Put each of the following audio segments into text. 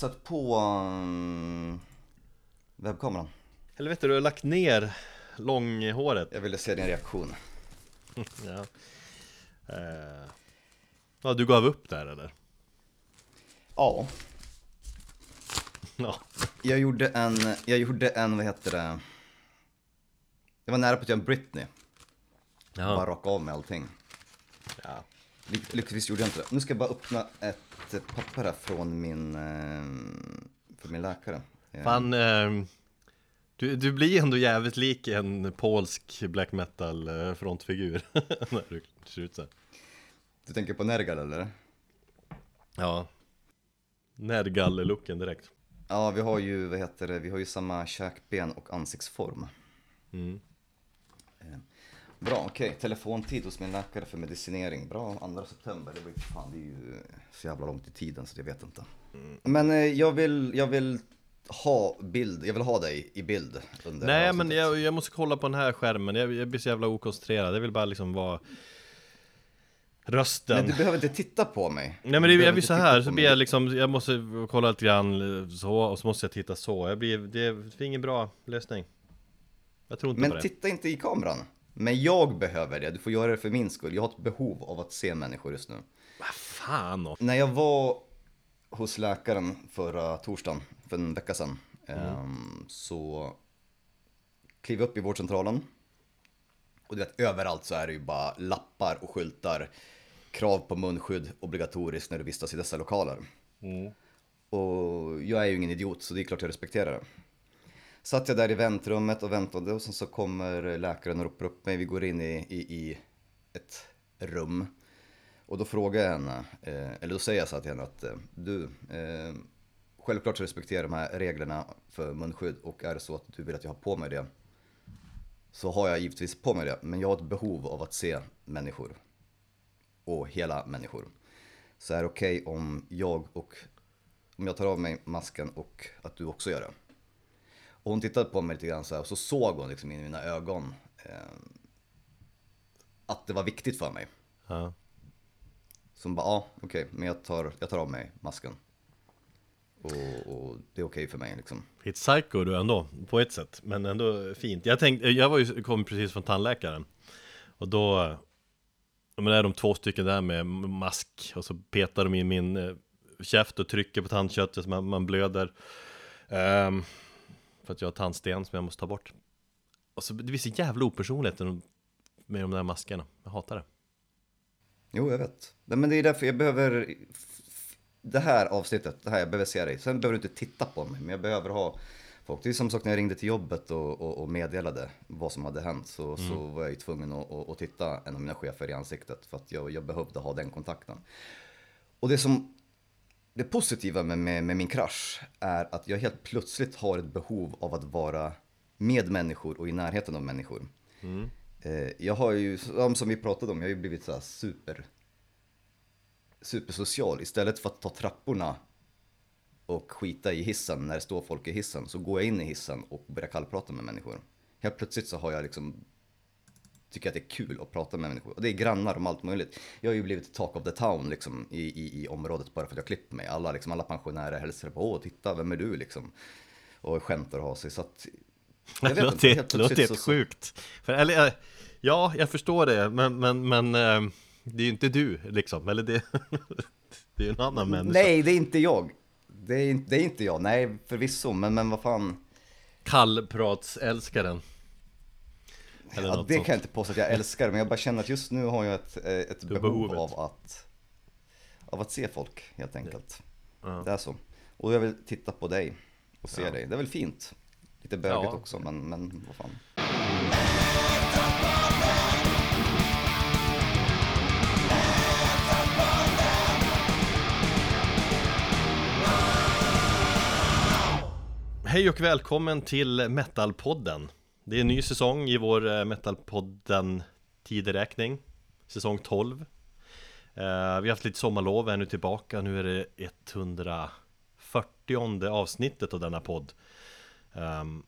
satt på um, webbkameran. Helvete, du har lagt ner långhåret. Jag ville se din reaktion. Ja. Eh. ja, du gav upp där eller? Ja, Ja. jag gjorde en, jag gjorde en, vad heter det? Jag var nära på att göra en Britney. Bara Ja. raka av med allting. ja. Lyck- Lyckligtvis gjorde jag inte det. Nu ska jag bara öppna ett papper här från min, eh, från min läkare. Eh, Fan, eh, du, du blir ändå jävligt lik en polsk black metal frontfigur. När du ser ut så här. Du tänker på Nergal eller? Ja. Nergal-looken direkt. Ja, vi har ju, vad heter det, vi har ju samma käkben och ansiktsform. Mm. Bra, okej. Telefontid hos min läkare för medicinering. Bra, 2 september. Det, ju, fan, det är ju så jävla långt i tiden så jag vet inte. Men eh, jag, vill, jag vill ha bild, jag vill ha dig i bild under det Nej men jag, jag måste kolla på den här skärmen, jag, jag blir så jävla okoncentrerad, jag vill bara liksom vara Rösten Men du behöver inte titta på mig. Nej men det, jag blir så här, på så blir jag liksom, jag måste kolla lite grann eh, så, och så måste jag titta så Jag blir, det är ingen bra lösning Jag tror inte på Men det titta inte i kameran. Men jag behöver det, du får göra det för min skull. Jag har ett behov av att se människor just nu. Vad fan då? När jag var hos läkaren förra torsdagen, för en vecka sedan, Mm. ehm, så klev jag upp i vårdcentralen. Och du vet, överallt så är det ju bara lappar och skyltar. Krav på munskydd obligatoriskt när du vistas i dessa lokaler. Mm. Och jag är ju ingen idiot så det är klart jag respekterar det. Satt jag där i väntrummet och väntade och sen så kommer läkaren och ropar upp mig. Vi går in i, i, i ett rum. Och då frågar jag henne, eh, eller då säger jag så till henne att eh, du, eh, självklart så respekterar jag de här reglerna för munskydd och är det så att du vill att jag har på mig det så har jag givetvis på mig det. Men jag har ett behov av att se människor och hela människor. Så är det okej om jag och om jag tar av mig masken och att du också gör det. Och hon tittade på mig lite grann så här och så såg hon liksom in i mina ögon eh, att det var viktigt för mig. Ja. Så hon bara, ja okej, men jag tar, jag tar av mig masken. Och, och det är okej för mig liksom. Ett psycho du ändå, på ett sätt, men ändå fint Jag tänkte, jag var ju, kom precis från tandläkaren Och då men är de två stycken där med mask Och så petar de i min eh, käft och trycker på tandköttet så man, man blöder Ehm, För att jag har tandsten som jag måste ta bort Och så det blir så jävla opersonligt med de där maskerna Jag hatar det Jo, jag vet. Nej, men det är därför jag behöver det här avsnittet, det här jag behöver se dig. Sen behöver du inte titta på mig, men jag behöver ha folk. Det är som sak när jag ringde till jobbet och, och, och meddelade vad som hade hänt så, så var jag ju tvungen att, att, att titta en av mina chefer i ansiktet för att jag, jag behövde ha den kontakten. Och det som det positiva med, med, med min krasch är att jag helt plötsligt har ett behov av att vara med människor och i närheten av människor. Eh, Jag har ju, som som vi pratade om, jag har ju blivit så här super supersocial. Istället för att ta trapporna och skita i hissen när det står folk i hissen så går jag in i hissen och börjar kallprata med människor. Helt plötsligt så har jag liksom tycker att det är kul att prata med människor. Och det är grannar om allt möjligt. Jag har ju blivit talk of the town liksom i, i, i området bara för att jag klippt mig. Alla, liksom, alla pensionärer hälsar på, åh titta, vem är du liksom? Och skämtar och har sig. Så att, jag Det vet låter, inte, helt helt, det så- sjukt För, eller, eh, Ja, jag förstår det, men, men, men eh, Det är ju inte du liksom, eller det Det är ju en annan människa Nej, det är inte jag. Det är, inte- det är inte jag, nej förvisso, men, men vad fan. Kallpratsälskaren Eller Ja, det sånt. kan jag inte påstå att jag älskar, men jag bara känner att just nu har jag ett, eh, ett behov av att, av att se folk helt enkelt. Ja. Det är så. Och jag vill titta på dig och se Ja. dig. Det är väl fint. Lite bögigt Ja. också, men, men vad fan. Hej och välkommen till Metalpodden det är en ny säsong i vår eh, Metalpodden tideräkning Säsong 12 eh, Vi har haft lite sommarlov, är nu tillbaka Nu är det 140 avsnittet av denna podd ehm,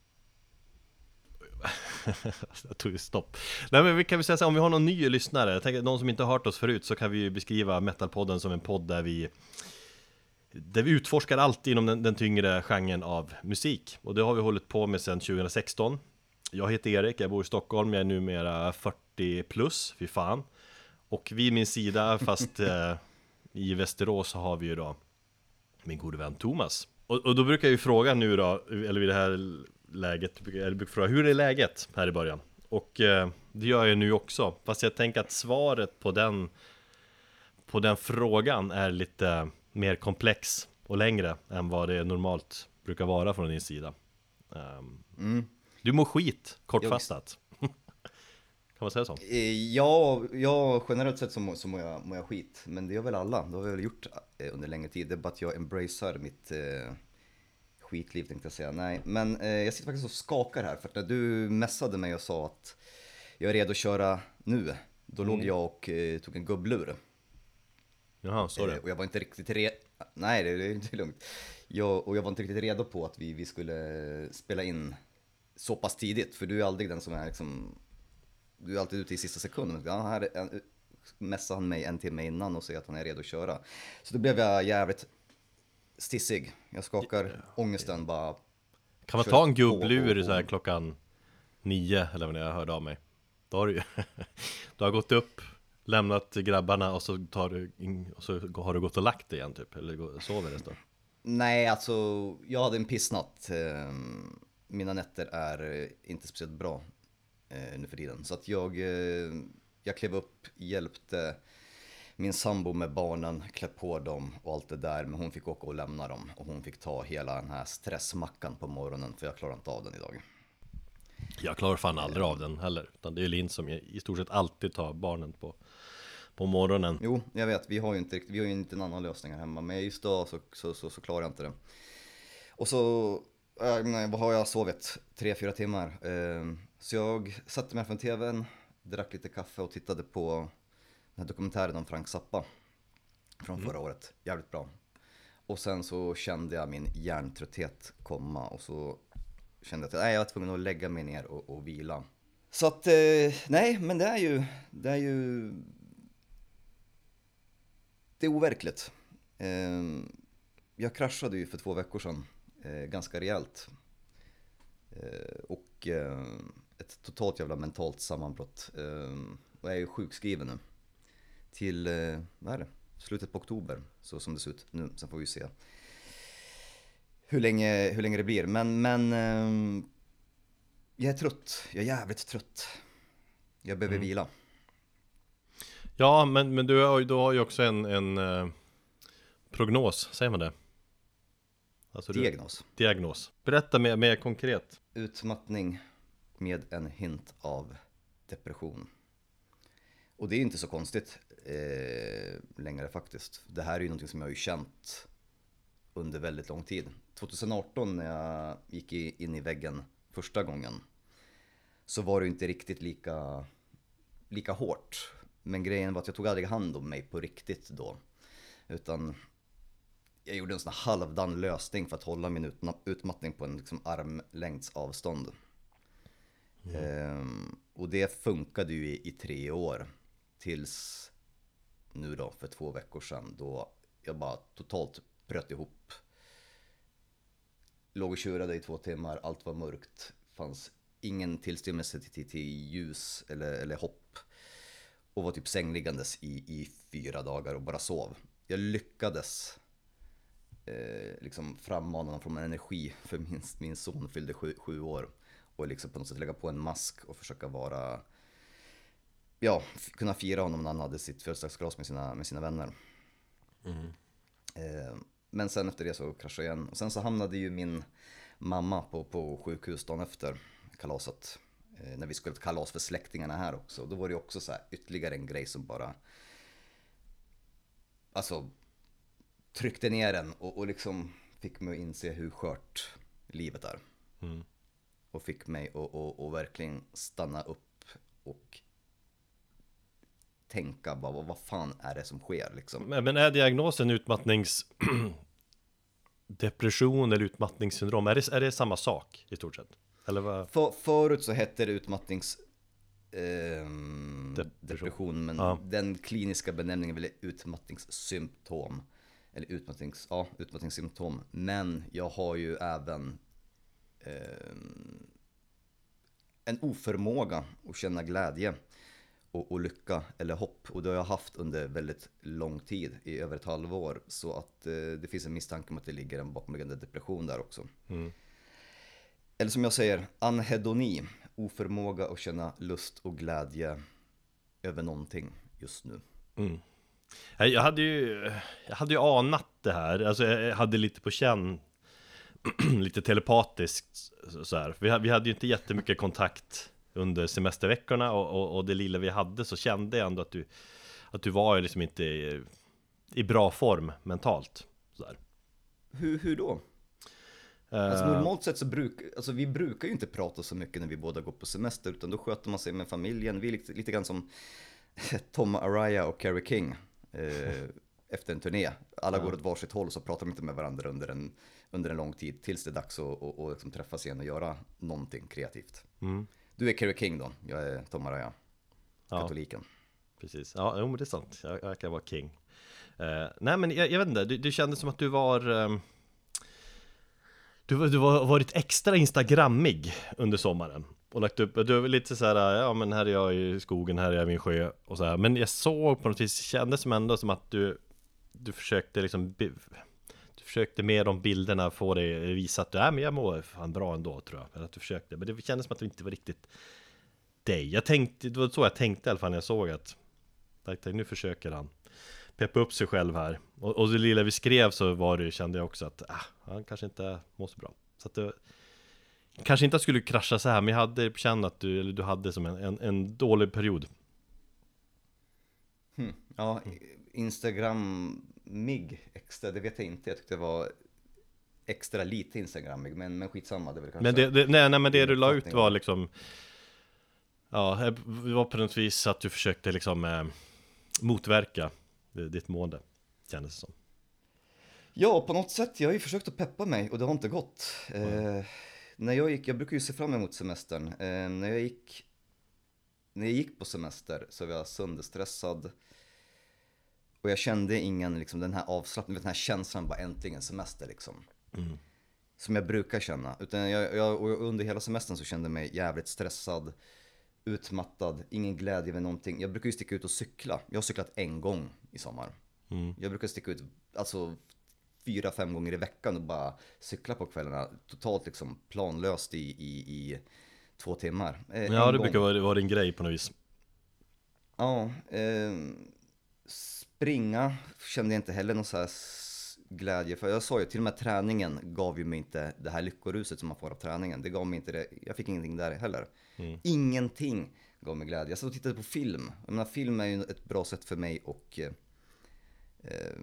Jag tog ju stopp Nej men vi kan väl säga så här, om vi har någon ny lyssnare Jag tänker, någon som inte har hört oss förut så kan vi ju beskriva Metalpodden som en podd där vi där vi utforskar allt inom den, den tyngre genren av musik. Och det har vi hållit på med sedan 2016. Jag heter Erik, jag bor i Stockholm, jag är numera 40 plus, fy fan. Och vid min sida, fast eh, i Västerås, så har vi ju då min gode vän Thomas. Och, och då brukar jag ju fråga nu då, eller vid det här läget, eller brukar fråga hur är läget här i början? Och eh, det gör jag nu också, fast jag tänker att svaret på den på den frågan är lite mer komplex och längre än vad det normalt brukar vara från din sida. Um, mm. Du mår skit, kortfattat. kan man säga så? Eh, ja, ja generellt sett så mår, så mår, jag, mår jag skit. Men det gör väl alla, det har vi väl gjort eh, under längre tid. Det är bara att jag embracear mitt eh, skitliv tänkte jag säga. Nej, men eh, jag sitter faktiskt och skakar här. För att när du messade mig och sa att jag är redo att köra nu, då mm. låg jag och eh, tog en gubblur. Jaha, så det. Eh, och jag var inte riktigt redo, nej det, det är inte lugnt. Jag, och jag var inte riktigt redo på att vi, vi skulle spela in så pass tidigt, för du är aldrig den som är liksom, du är alltid ute i sista sekunden. Ja, här messar han mig en timme innan och säger att han är redo att köra. Så då blev jag jävligt stissig. Jag skakar yeah. ångesten bara. Kan man ta en gubblur så här klockan nio eller vad jag hörde av mig? Då har du du har gått upp lämnat grabbarna och så, tar du in, och så har du gått och lagt dig igen typ? Eller sover resten? Nej, alltså jag hade en pissnatt. Ehm, mina nätter är inte speciellt bra eh, nu för tiden. Så att jag, eh, jag klev upp, hjälpte min sambo med barnen, klä på dem och allt det där. Men hon fick åka och lämna dem och hon fick ta hela den här stressmackan på morgonen för jag klarar inte av den idag. Jag klarar fan aldrig av den heller. Utan det är Linn som i stort sett alltid tar barnen på på morgonen. Jo, jag vet. Vi har ju inte, riktigt, vi har ju inte en annan lösning här hemma. Men just då så, så, så, så klarar jag inte det. Och så, äh, nej, vad har jag sovit? Tre, fyra timmar. Eh, så jag satte mig framför tvn, drack lite kaffe och tittade på den här dokumentären om Frank Zappa. Från mm. förra året. Jävligt bra. Och sen så kände jag min hjärntrötthet komma och så kände jag att nej, jag var tvungen att lägga mig ner och, och vila. Så att, eh, nej, men det är ju, det är ju det är overkligt. Ehm, jag kraschade ju för två veckor sedan eh, ganska rejält. Eh, och eh, ett totalt jävla mentalt sammanbrott. Och jag är ju sjukskriven nu. Till, vad är det? Slutet på oktober, så som det ser ut nu. Sen får vi se hur länge, hur länge det blir. Men, men jag är trött. Jag är jävligt trött. Jag behöver mm. vila. Ja, men, men du har, du har ju också en, en eh, prognos, säger man det? Alltså diagnos. Du, diagnos. Berätta mer, mer konkret. Utmattning med en hint av depression. Och det är inte så konstigt eh, längre faktiskt. Det här är ju någonting som jag har ju känt under väldigt lång tid. 2018 när jag gick in i väggen första gången så var det inte riktigt lika, lika hårt. Men grejen var att jag tog aldrig hand om mig på riktigt då. Utan jag gjorde en sån halvdan lösning för att hålla min utmattning på en liksom armlängds avstånd. Mm. Ehm, och det funkade ju i, i, tre år. Tills nu då, för två veckor sedan, då jag bara totalt bröt ihop. Låg och tjurade i två timmar, allt var mörkt. Fanns ingen tillstymmelse till, till, till ljus eller, eller hopp och var typ sängliggandes i, i fyra dagar och bara sov. Jag lyckades eh, liksom frammana någon form av energi för min, min son fyllde sju, sju år. Och liksom på något sätt lägga på en mask och försöka vara, ja, kunna fira honom när han hade sitt födelsedagsglas med sina, med sina vänner. Mm. Eh, men sen efter det så kraschade jag igen. Och sen så hamnade ju min mamma på, på sjukhus dagen efter kalaset. Eh, när vi skulle kalas för släktingarna här också. Då var det också så här ytterligare en grej som bara Alltså Tryckte ner den och, och liksom fick mig att inse hur skört livet är. Mm. Och fick mig att, att, att verkligen stanna upp och tänka bara vad, vad fan är det som sker liksom. Men är diagnosen utmattnings depression eller utmattningssyndrom, är det, är det samma sak i stort sett? Eller vad? För, förut så hette det utmattnings... Eh, depression. depression. men ja. den kliniska benämningen är väl utmattningssymptom. Eller utmattnings, ja, utmattningssymptom. Men jag har ju även eh, en oförmåga att känna glädje och, och, lycka eller hopp. Och det har jag haft under väldigt lång tid, i över ett halvår. Så att eh, det finns en misstanke om att det ligger en bakomliggande depression där också. Mm. Eller som jag säger, anhedoni, oförmåga att känna lust och glädje över någonting just nu. Mm. Jag hade ju, jag hade ju anat det här, alltså jag hade lite på känn lite telepatiskt så här. Vi, vi hade ju inte jättemycket kontakt under semesterveckorna och, och, och, det lilla vi hade så kände jag ändå att du Att du var liksom inte i, i bra form mentalt så där. Hur, hur då? Alltså normalt sett så brukar, alltså vi brukar ju inte prata så mycket när vi båda går på semester utan då sköter man sig med familjen. Vi är lite, lite grann som Tom Araya och Carrie King eh, efter en turné. Alla uh. går åt varsitt håll och så pratar de inte med varandra under en, under en lång tid tills det är dags att och, och liksom träffas igen och göra någonting kreativt. Mm. Du är Kerry King då, jag är Tom Araya, katoliken. Ja, precis, ja jo, men det är sant, jag, jag kan vara king. Uh, nej men jag, jag vet inte, det, det kändes som att du var um, du, du har varit extra instagrammig under sommaren och lagt upp, du är lite så här, ja men här är jag i skogen, här är jag i min sjö och så här. Men jag såg på något vis, kändes som ändå som att du Du försökte liksom Du försökte med de bilderna få dig visa att du, är men jag mår fan bra ändå tror jag. Eller att du försökte, men det kändes som att du inte var riktigt dig. Jag tänkte, det var så jag tänkte i alla fall när jag såg att tänkte, nu försöker han peppa upp sig själv här. Och, och det lilla vi skrev så var det, kände jag också att ah, han kanske inte mår så bra. Så att det, Kanske inte att skulle krascha så här, men jag hade känt att du, eller du hade som en, en, en dålig period. Hmm. Ja, Instagram-mig extra, det vet jag inte. Jag tyckte det var extra lite Instagrammig, men, men skitsamma. Det väl kanske men det, det, nej, nej, men det du la ut var liksom Ja, det var på något vis att du försökte liksom eh, motverka ditt mående, kändes det som. Ja, på något sätt. Jag har ju försökt att peppa mig och det har inte gått. Mm. Eh, när jag gick, jag brukar ju se fram emot semestern. Eh, när jag gick när jag gick på semester så var jag sönderstressad. Och jag kände ingen, liksom den här avslappningen, den här känslan bara äntligen semester liksom. Mm. Som jag brukar känna. Utan jag, jag, under hela semestern så kände jag mig jävligt stressad, utmattad, ingen glädje med någonting. Jag brukar ju sticka ut och cykla. Jag har cyklat en gång i sommar. Mm. Jag brukar sticka ut, alltså fyra, fem gånger i veckan och bara cykla på kvällarna. Totalt liksom planlöst i, i, i två timmar. Eh, ja, det gång. brukar vara, vara din grej på något vis. Ja, eh, springa kände jag inte heller någon så här glädje för. Jag sa ju till och med träningen gav ju mig inte det här lyckoruset som man får av träningen. Det gav mig inte det. Jag fick ingenting där heller. Mm. Ingenting gav mig glädje. Jag satt och tittade på film. Jag menar, film är ju ett bra sätt för mig och eh, eh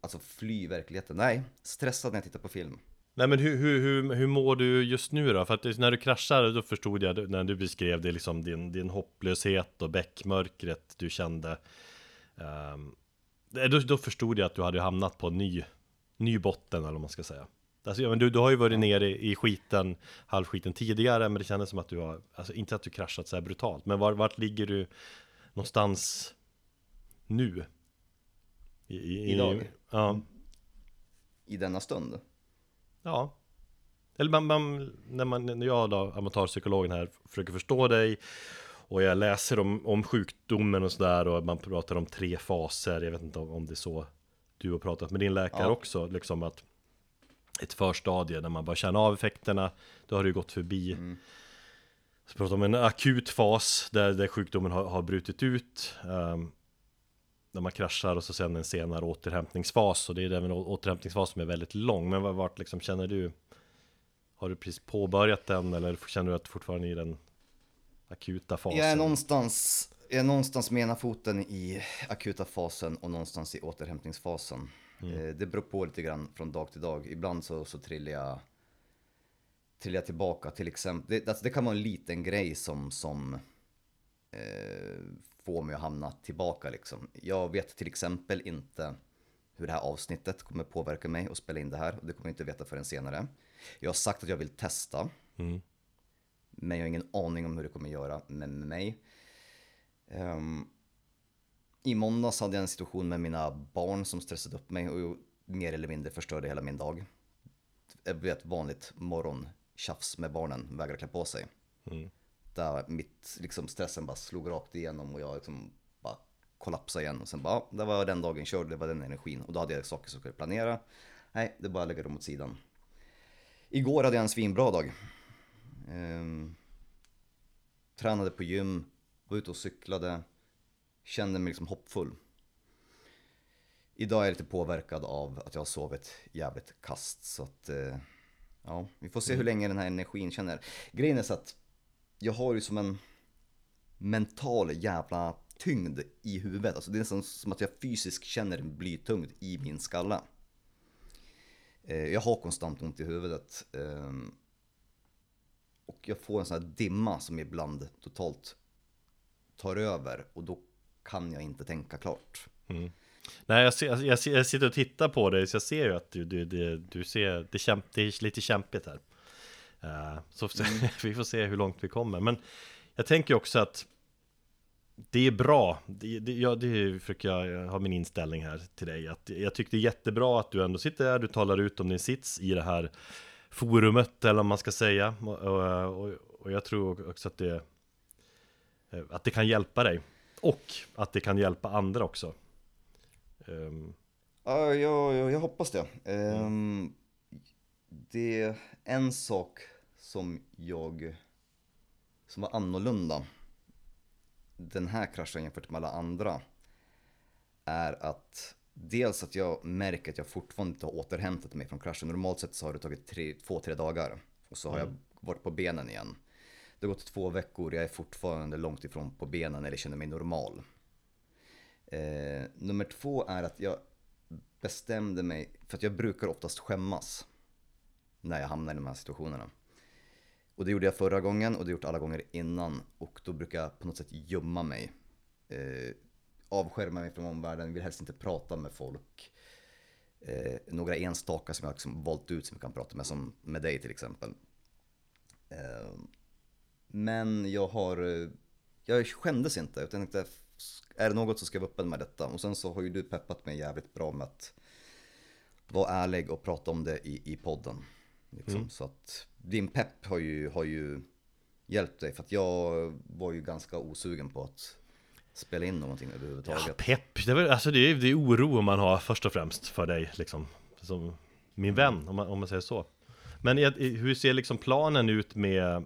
alltså fly verkligheten. Nej, stressad när jag tittar på film. Nej men hur, hur, hur, hur mår du just nu då? För att när du kraschade då förstod jag när du beskrev det liksom din, din hopplöshet och bäckmörkret du kände um, då, då förstod jag att du hade hamnat på ny, ny botten eller vad man ska säga Alltså, men du, du har ju varit nere i, i skiten, halvskiten tidigare Men det kändes som att du har, alltså inte att du kraschat så här brutalt Men var, vart ligger du någonstans nu? I, i, Idag? Ja. I denna stund? Ja. Eller man, man, när, man, när jag då, amatörpsykologen här, försöker förstå dig och jag läser om, om sjukdomen och sådär och man pratar om tre faser. Jag vet inte om, om det är så du har pratat med din läkare ja. också. Liksom att ett förstadie när man bara känner av effekterna. Då har du gått förbi. Mm. Så pratar om en akut fas där, där sjukdomen har, har brutit ut. Um, när man kraschar och så sen en senare återhämtningsfas. Och det är även återhämtningsfas som är väldigt lång. Men vart liksom känner du Har du precis påbörjat den? Eller känner du att du fortfarande är i den akuta fasen? Jag är någonstans Jag är någonstans med ena foten i akuta fasen och någonstans i återhämtningsfasen. Mm. Eh, det beror på lite grann från dag till dag. Ibland så, så trillar jag Trillar jag tillbaka. Till exempel det, alltså det kan vara en liten grej som, som eh, få mig att hamna tillbaka liksom. Jag vet till exempel inte hur det här avsnittet kommer påverka mig och spela in det här. Det kommer jag inte veta förrän senare. Jag har sagt att jag vill testa. Mm. Men jag har ingen aning om hur det kommer göra med mig. Um, I måndags hade jag en situation med mina barn som stressade upp mig och mer eller mindre förstörde hela min dag. Ett vanligt morgontjafs med barnen, vägrar klä på sig. Mm. Där mitt, liksom stressen bara slog rakt igenom och jag liksom bara kollapsade igen. Och sen bara, ja, det var den dagen körd, det var den energin. Och då hade jag saker som jag skulle planera. Nej, det är bara att lägga dem åt sidan. Igår hade jag en svinbra dag. Ehm, tränade på gym, var ute och cyklade, kände mig liksom hoppfull. Idag är jag lite påverkad av att jag har sovit jävligt kast så att eh, ja, vi får se hur länge den här energin känner. Grejen är så att jag har ju som en mental jävla tyngd i huvudet. Alltså det är nästan som att jag fysiskt känner en blytyngd i min skalle. Eh, jag har konstant ont i huvudet. Ehm, och jag får en sån här dimma som ibland totalt tar över och då kan jag inte tänka klart. Mm. Nej, jag, ser, jag, jag, sitter och tittar på dig så jag ser ju att du, du, du, du ser, det, kämp, det är lite kämpigt här. Uh, så mm. vi får se hur långt vi kommer. Men jag tänker också att det är bra, det, det, ja, det försöker jag ha min inställning här till dig. Att jag tycker det är jättebra att du ändå sitter där, du talar ut om din sits i det här forumet eller vad man ska säga. Och, och, och jag tror också att det, att det kan hjälpa dig. Och att det kan hjälpa andra också. Um. Ja, jag, jag, hoppas det. Um, det är en sak som jag, som var annorlunda den här kraschen jämfört med alla andra är att dels att jag märker att jag fortfarande inte har återhämtat mig från kraschen. Normalt sett så har det tagit tre, två, tre dagar och så har mm. jag varit på benen igen. Det har gått två veckor, jag är fortfarande långt ifrån på benen eller känner mig normal. Eh, nummer två är att jag bestämde mig, för att jag brukar oftast skämmas när jag hamnar i de här situationerna. Och det gjorde jag förra gången och det gjort alla gånger innan och då brukar jag på något sätt gömma mig. Eh, avskärma mig från omvärlden, vill helst inte prata med folk. Eh, några enstaka som jag liksom valt ut som jag kan prata med, som med dig till exempel. Eh, men jag har, jag skämdes inte utan jag tänkte, är det något så ska jag vara öppen med detta. Och sen så har ju du peppat mig jävligt bra med att vara ärlig och prata om det i, i podden. Liksom. Mm. Så att din pepp har ju, har ju hjälpt dig för att jag var ju ganska osugen på att spela in någonting överhuvudtaget. Ja, pepp, det är, alltså det är, det är oro man har först och främst för dig liksom. Som min vän, om man, om man säger så. Men hur ser liksom planen ut med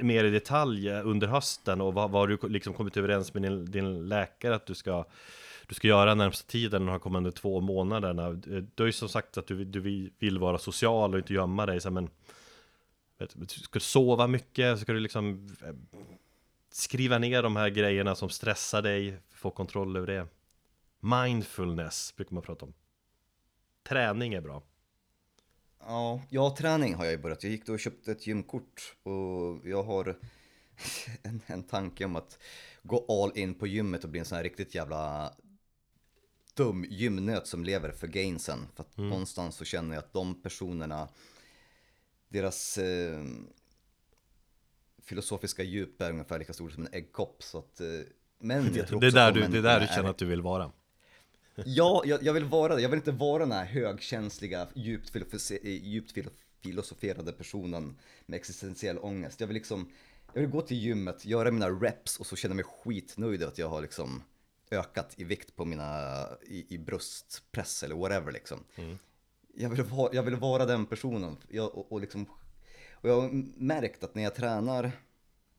mer i detalj under hösten och vad, vad har du liksom kommit överens med din, din läkare att du ska du ska göra närmsta tiden, de kommande två månaderna. Du har ju som sagt att du, du vill vara social och inte gömma dig, så men ska du sova mycket? Ska du liksom eh, skriva ner de här grejerna som stressar dig, få kontroll över det? Mindfulness brukar man prata om. Träning är bra. Ja, ja, träning har jag ju börjat. Jag gick då och köpte ett gymkort och jag har en, en tanke om att gå all in på gymmet och bli en sån här riktigt jävla dum gymnöt som lever för gainsen. För att mm. någonstans så känner jag att de personerna, deras eh, filosofiska djup är ungefär lika stort som en äggkopp. Så att, eh, men jag tror det, är där du, det är där du känner att du vill vara. Ja, jag, jag, vill vara det. Jag vill inte vara den här högkänsliga, djupt, djupt filosoferade personen med existentiell ångest. Jag vill liksom, jag vill gå till gymmet, göra mina reps och så känna mig skitnöjd att jag har liksom ökat i vikt på mina, i, i bröstpress eller whatever liksom. Mm. Jag, vill vara, jag vill vara den personen. Jag, och, och, liksom, och jag har märkt att när jag tränar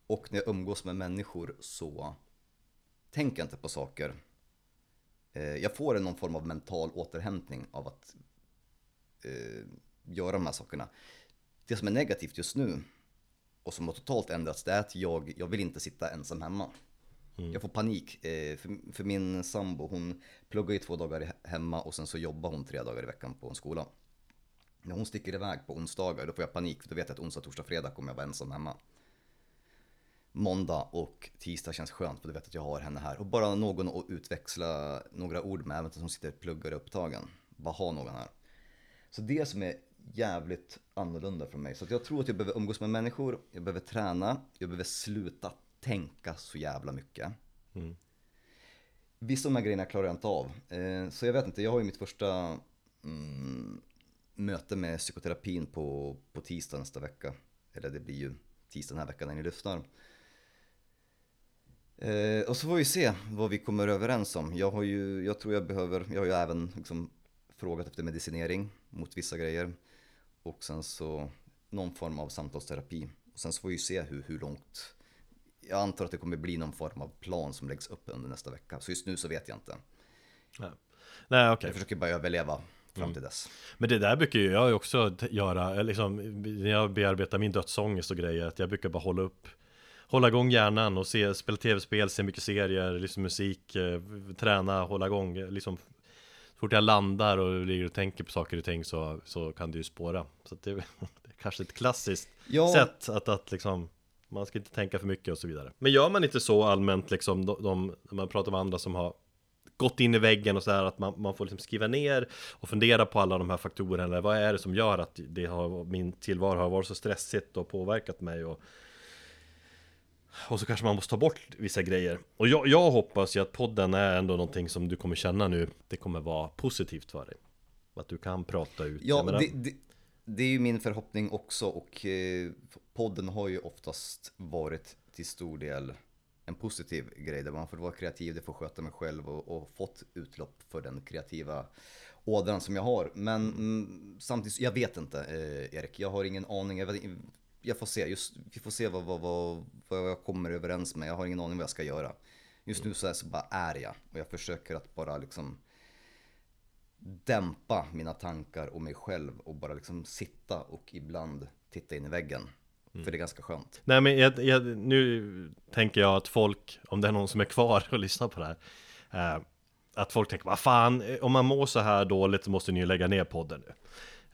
och när jag umgås med människor så tänker jag inte på saker. Eh, jag får någon form av mental återhämtning av att eh, göra de här sakerna. Det som är negativt just nu och som har totalt ändrats det är att jag, jag vill inte sitta ensam hemma. Mm. Jag får panik, eh, för, för, min sambo hon pluggar ju två dagar hemma och sen så jobbar hon tre dagar i veckan på en skola. När hon sticker iväg på onsdagar då får jag panik för då vet jag att onsdag, torsdag, fredag kommer jag vara ensam hemma. Måndag och tisdag känns skönt för då vet jag att jag har henne här. Och bara någon att utväxla några ord med, även som sitter och pluggar och upptagen. Bara ha någon här. Så det som är jävligt annorlunda för mig. Så jag tror att jag behöver umgås med människor, jag behöver träna, jag behöver sluta tänka så jävla mycket. Mm. Vissa av de här grejerna klarar jag inte av. Eh, så jag vet inte, jag har ju mitt första, mm, möte med psykoterapin på, på tisdag nästa vecka. Eller det blir ju tisdag den här veckan när ni lyssnar. Eh, och så får vi se vad vi kommer överens om. Jag har ju, jag tror jag behöver, jag har ju även liksom frågat efter medicinering mot vissa grejer. Och sen så någon form av samtalsterapi. Och sen så får vi ju se hur, hur långt jag antar att det kommer bli någon form av plan som läggs upp under nästa vecka. Så just nu så vet jag inte. Nej, Nej okej. Okay. Jag försöker bara överleva fram mm. till dess. Men det där brukar ju jag också göra, liksom, när jag bearbetar min dödsångest och grejer, att jag brukar bara hålla upp Hålla igång hjärnan och se, spela tv-spel, se mycket serier, liksom musik, eh, träna, hålla igång, liksom Så fort jag landar och ligger och tänker på saker och ting så, så kan det ju spåra Så det, det är kanske ett klassiskt ja. sätt att, att liksom man ska inte tänka för mycket och så vidare. Men gör man inte så allmänt liksom, de, de, man pratar med andra som har gått in i väggen och så här att man, man får liksom skriva ner och fundera på alla de här faktorerna eller vad är det som gör att det har, min tillvaro har varit så stressigt och påverkat mig? Och och så kanske man måste ta bort vissa grejer. Och jag, jag hoppas ju att podden är ändå någonting som du kommer känna nu Det kommer vara positivt för dig. Att du kan prata ut. Ja, det, det, det, är ju min förhoppning också och eh, podden har ju oftast varit till stor del en positiv grej där man får vara kreativ, det får sköta mig själv och, och fått utlopp för den kreativa ådran som jag har. Men mm, samtidigt, jag vet inte eh, Erik, jag har ingen aning. Jag, vet, jag får se, just, vi får se vad, vad, vad, vad jag kommer överens med. Jag har ingen aning vad jag ska göra. Just nu så, är, så bara är jag och jag försöker att bara liksom dämpa mina tankar och mig själv och bara liksom sitta och ibland titta in i väggen. Mm. För det är ganska skönt. Nej men jag, jag, nu tänker jag att folk, om det är någon som är kvar och lyssnar på det här, eh, att folk tänker, vad fan, om man mår så här dåligt så måste ni ju lägga ner podden nu.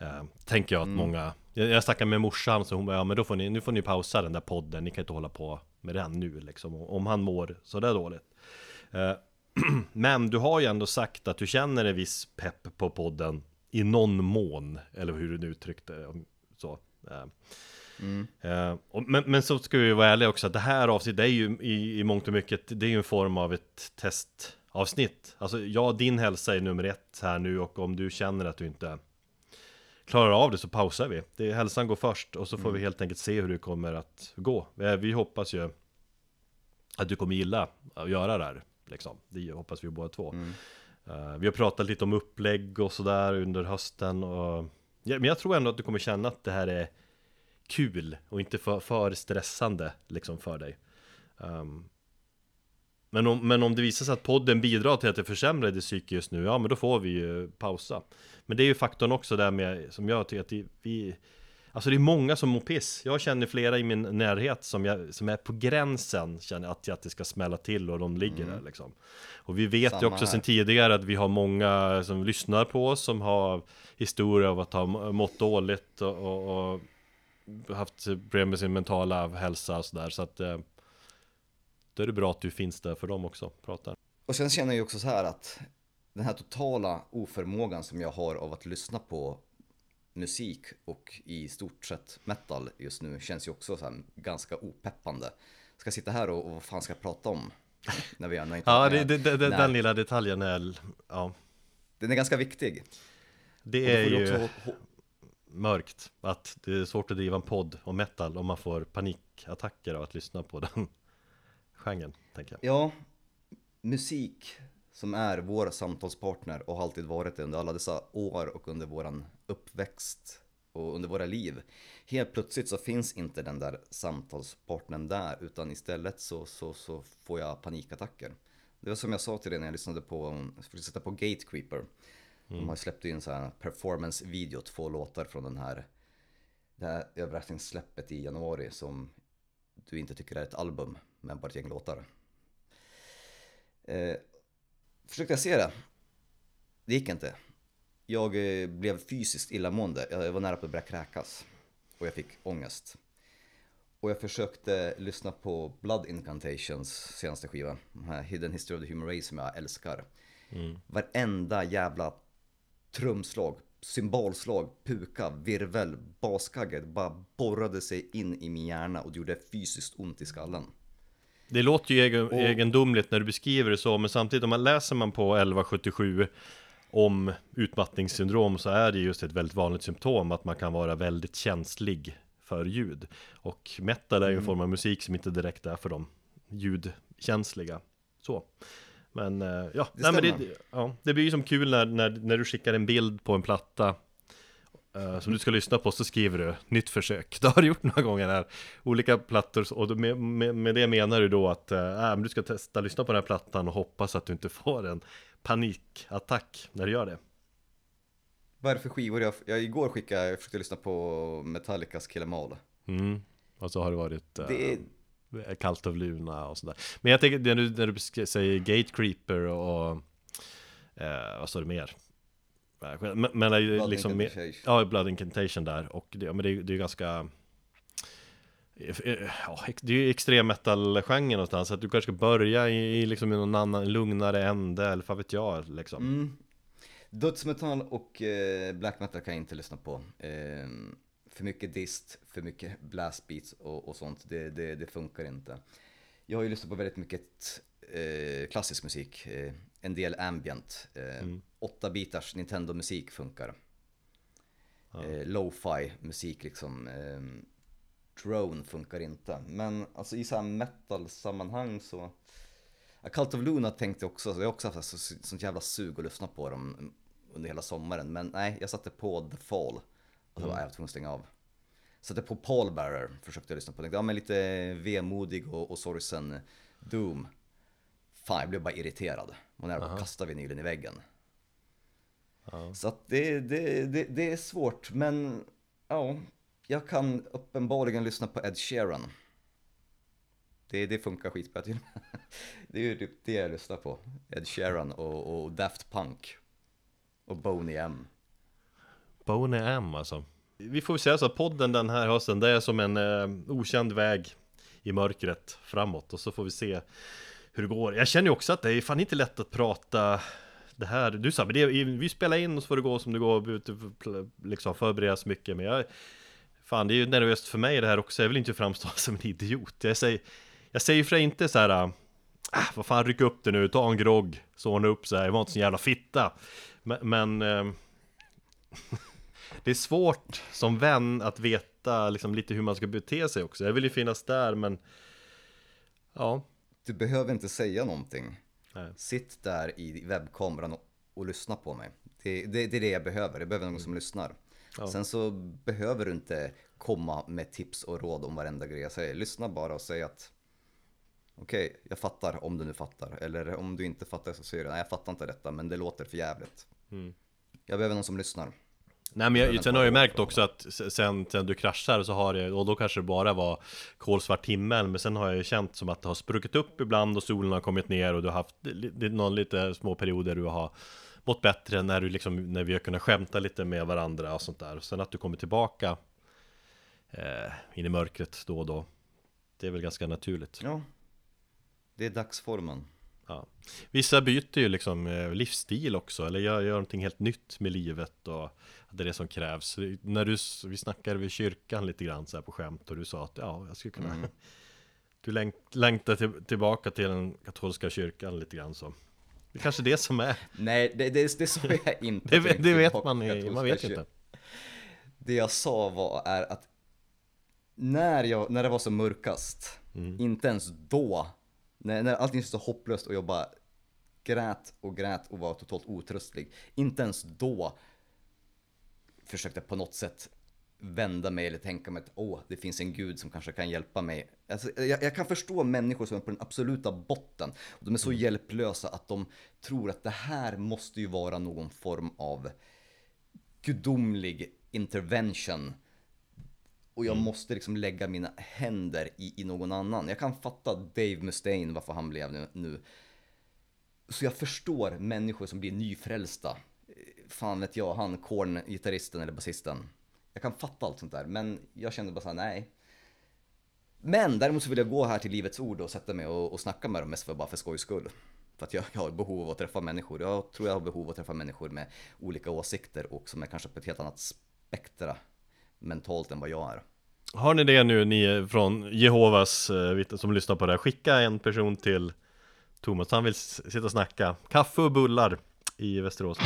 Eh, tänker jag att mm. många, jag, jag snackade med morsan så hon bara, ja men då får ni, nu får ni pausa den där podden, ni kan inte hålla på med den nu liksom, om han mår så där dåligt. Eh, men du har ju ändå sagt att du känner en viss pepp på podden i någon mån, eller hur du nu uttryckte det. Så. Eh, mm. Och, men, men så ska vi vara ärliga också, att det här avsnittet är ju i, i mångt och mycket, det är ju en form av ett testavsnitt. Alltså ja, din hälsa är nummer ett här nu och om du känner att du inte klarar av det så pausar vi. Det, hälsan går först och så får mm. vi helt enkelt se hur det kommer att gå. Vi, vi hoppas ju att du kommer gilla att göra det här. Liksom. Det hoppas vi båda två. Mm. Uh, vi har pratat lite om upplägg och sådär under hösten. Och, ja, men jag tror ändå att du kommer känna att det här är kul och inte för, för stressande liksom för dig. Um, men om, men om det visar sig att podden bidrar till att det försämrar ditt psyke just nu, ja men då får vi ju pausa. Men det är ju faktorn också där med, som jag tycker att vi Alltså det är många som mår piss. Jag känner flera i min närhet som, jag, som är på gränsen Känner att, att det ska smälla till och de ligger mm. där liksom. Och vi vet Samma ju också sedan tidigare att vi har många som lyssnar på oss Som har historia av att ha mått dåligt och, och, och haft problem med sin mentala hälsa och sådär. Så att eh, Då är det bra att du finns där för dem också, pratar. Och sen känner jag ju också så här att Den här totala oförmågan som jag har av att lyssna på musik och i stort sett metal just nu känns ju också så ganska opeppande. Ska sitta här och, och vad fan ska jag prata om? När vi inte ja, det, det, det, den lilla detaljen är, ja. Den är ganska viktig. Det är ju också... mörkt att det är svårt att driva en podd om metal om man får panikattacker av att lyssna på den genren, tänker jag. Ja, musik som är vår samtalspartner och har alltid varit det under alla dessa år och under våran uppväxt och under våra liv. Helt plötsligt så finns inte den där samtalspartnern där utan istället så, så, så får jag panikattacker. Det var som jag sa till dig när jag lyssnade på, jag försökte sätta på Gatecreeper. Mm. De har släppt in så här performance-video, två låtar från den här, det här överraskningssläppet i januari som du inte tycker är ett album, men bara ett gäng låtar. Eh, försökte jag se det. Det gick inte. Jag eh, blev fysiskt illamående. Jag var nära på att börja kräkas. Och jag fick ångest. Och jag försökte lyssna på Blood Incantations senaste skiva. Hidden History of the Human Race som jag älskar. Mm. Varenda jävla trumslag, symbolslag, puka, virvel, baskagge bara borrade sig in i min hjärna och gjorde fysiskt ont i skallen. Det låter ju egen, och, egendomligt när du beskriver det så, men samtidigt om man läser man på 1177 om utmattningssyndrom så är det just ett väldigt vanligt symptom att man kan vara väldigt känslig för ljud. Och metal är ju en Mm. form av musik som inte direkt är för de ljudkänsliga. Så. Men eh, ja, Det nej, men det, ja, det blir ju som kul när, när, när du skickar en bild på en platta eh, som du ska lyssna på så skriver du nytt försök. Det har du gjort några gånger här. Olika plattor och med, med, med det menar du då att men du ska testa lyssna på den här plattan och hoppas att du inte får en panikattack när du gör det. Vad är det för skivor jag, jag igår skickade, jag försökte lyssna på Metallicas Kill. Mm. Och så har det varit eh, Det är, Cult of Luna och sådär. Men jag tänker när du, när du säger Gatecreeper och eh, vad står det mer? Men, men det är ju Blood liksom Incantation. Ja, Blood Incantation där och det, men det, är- det är ju ganska eh, Ja, det är ju extrem metal-genren någonstans, så att du kanske ska börja i, i liksom i någon annan lugnare ände eller vad vet jag liksom. Mm. Dödsmetall och eh, black metal kan jag inte lyssna på. Eh, för mycket dist, för mycket blast beats och, och sånt, det, det, det funkar inte. Jag har ju lyssnat på väldigt mycket eh, klassisk musik, eh, en del ambient. Eh, Mm. 8-bitars Nintendo-musik funkar. Ja. Eh, Lo-fi musik liksom. Eh, drone funkar inte. Men alltså i så här metal-sammanhang så Ja, Cult of Luna tänkte jag också, jag har också haft så, sånt jävla sug att lyssna på dem under hela sommaren. Men nej, jag satte på The Fall. Och så var jag tvungen att stänga av. Satte på Paul Bearer, försökte jag lyssna på. Tänkte, ja men lite vemodig och, och sorgsen Doom. Fan, jag blev bara irriterad. Och när jag Aha. kastade vinylen i väggen. Ja. Så att det, det, det, det är svårt, men ja, jag kan uppenbarligen lyssna på Ed Sheeran. Det, det funkar skitbra till Det är ju typ det jag lyssnar på. Ed Sheeran och, och Daft Punk. Och Boney M. Boney M alltså. Vi får säga så att podden den här hösten, det är som en eh, okänd väg i mörkret framåt och så får vi se hur det går. Jag känner ju också att det är fan inte lätt att prata det här. Du sa, men det, vi spelar in och så får det gå som det går, Liksom liksom förberedas mycket. Men jag, fan det är ju nervöst för mig det här också. Jag vill inte framstå som en idiot. Jag säger, jag säger för inte så här. Ah, vad fan, ryck upp det nu, ta en grogg, så ordna upp här, jag var inte så jävla fitta. Men, men eh, det är svårt som vän att veta liksom lite hur man ska bete sig också. Jag vill ju finnas där men Ja, du behöver inte säga någonting. Nej. Sitt där i webbkameran och, och lyssna på mig. Det, det, det är det jag behöver. Jag behöver någon som lyssnar. Ja. Sen så behöver du inte komma med tips och råd om varenda grej jag säger. Lyssna bara och säg att okej, jag fattar om du nu fattar. Eller om du inte fattar så säger du nej jag fattar inte detta men det låter för jävligt. Mm. Jag behöver någon som lyssnar. Nej men jag, sen har jag märkt också att sen, sen du kraschar så har det, och då kanske det bara var kolsvart himmel Men sen har jag ju känt som att det har spruckit upp ibland och solen har kommit ner och du har haft någon lite små perioder du har mått bättre när du liksom, när vi har kunnat skämta lite med varandra och sånt där och sen att du kommer tillbaka eh, in i mörkret då och då Det är väl ganska naturligt Ja, det är dagsformen. Ja. Vissa byter ju liksom eh, livsstil också, eller gör, gör någonting helt nytt med livet och det är det som krävs. När du, vi snackade vid kyrkan lite grann så här på skämt och du sa att ja, jag skulle kunna Mm. Du längt, längtar till, tillbaka till den katolska kyrkan lite grann så Det är kanske det som är Nej, det, det, det sa jag inte. Det, vet- det vet man, i- man vet inte Det jag sa var är att när, jag, när det var som mörkast, Mm. inte ens då, när, när allting var så hopplöst och jag bara grät och grät och var totalt otröstlig, inte ens då försökte på något sätt vända mig eller tänka mig att åh, det finns en gud som kanske kan hjälpa mig. Alltså, jag, jag kan förstå människor som är på den absoluta botten. Och de är så hjälplösa att de tror att det här måste ju vara någon form av gudomlig intervention. Och jag måste liksom lägga mina händer i, i någon annan. Jag kan fatta Dave Mustaine, varför han blev nu, nu. Så jag förstår människor som blir nyfrälsta. Fan vet jag, han Korn, gitarristen eller basisten. Jag kan fatta allt sånt där, men jag kände bara såhär, nej. Men däremot så vill jag gå här till Livets Ord och sätta mig och, och snacka med dem mest för bara för skojs skull. För att jag, jag har behov av att träffa människor. Jag tror jag har behov av att träffa människor med olika åsikter och som är kanske på ett helt annat spektra mentalt än vad jag är. Har ni det nu, ni från Jehovas eh, som lyssnar på det här Skicka en person till Thomas, han vill sitta och snacka Kaffe och bullar i Västerås.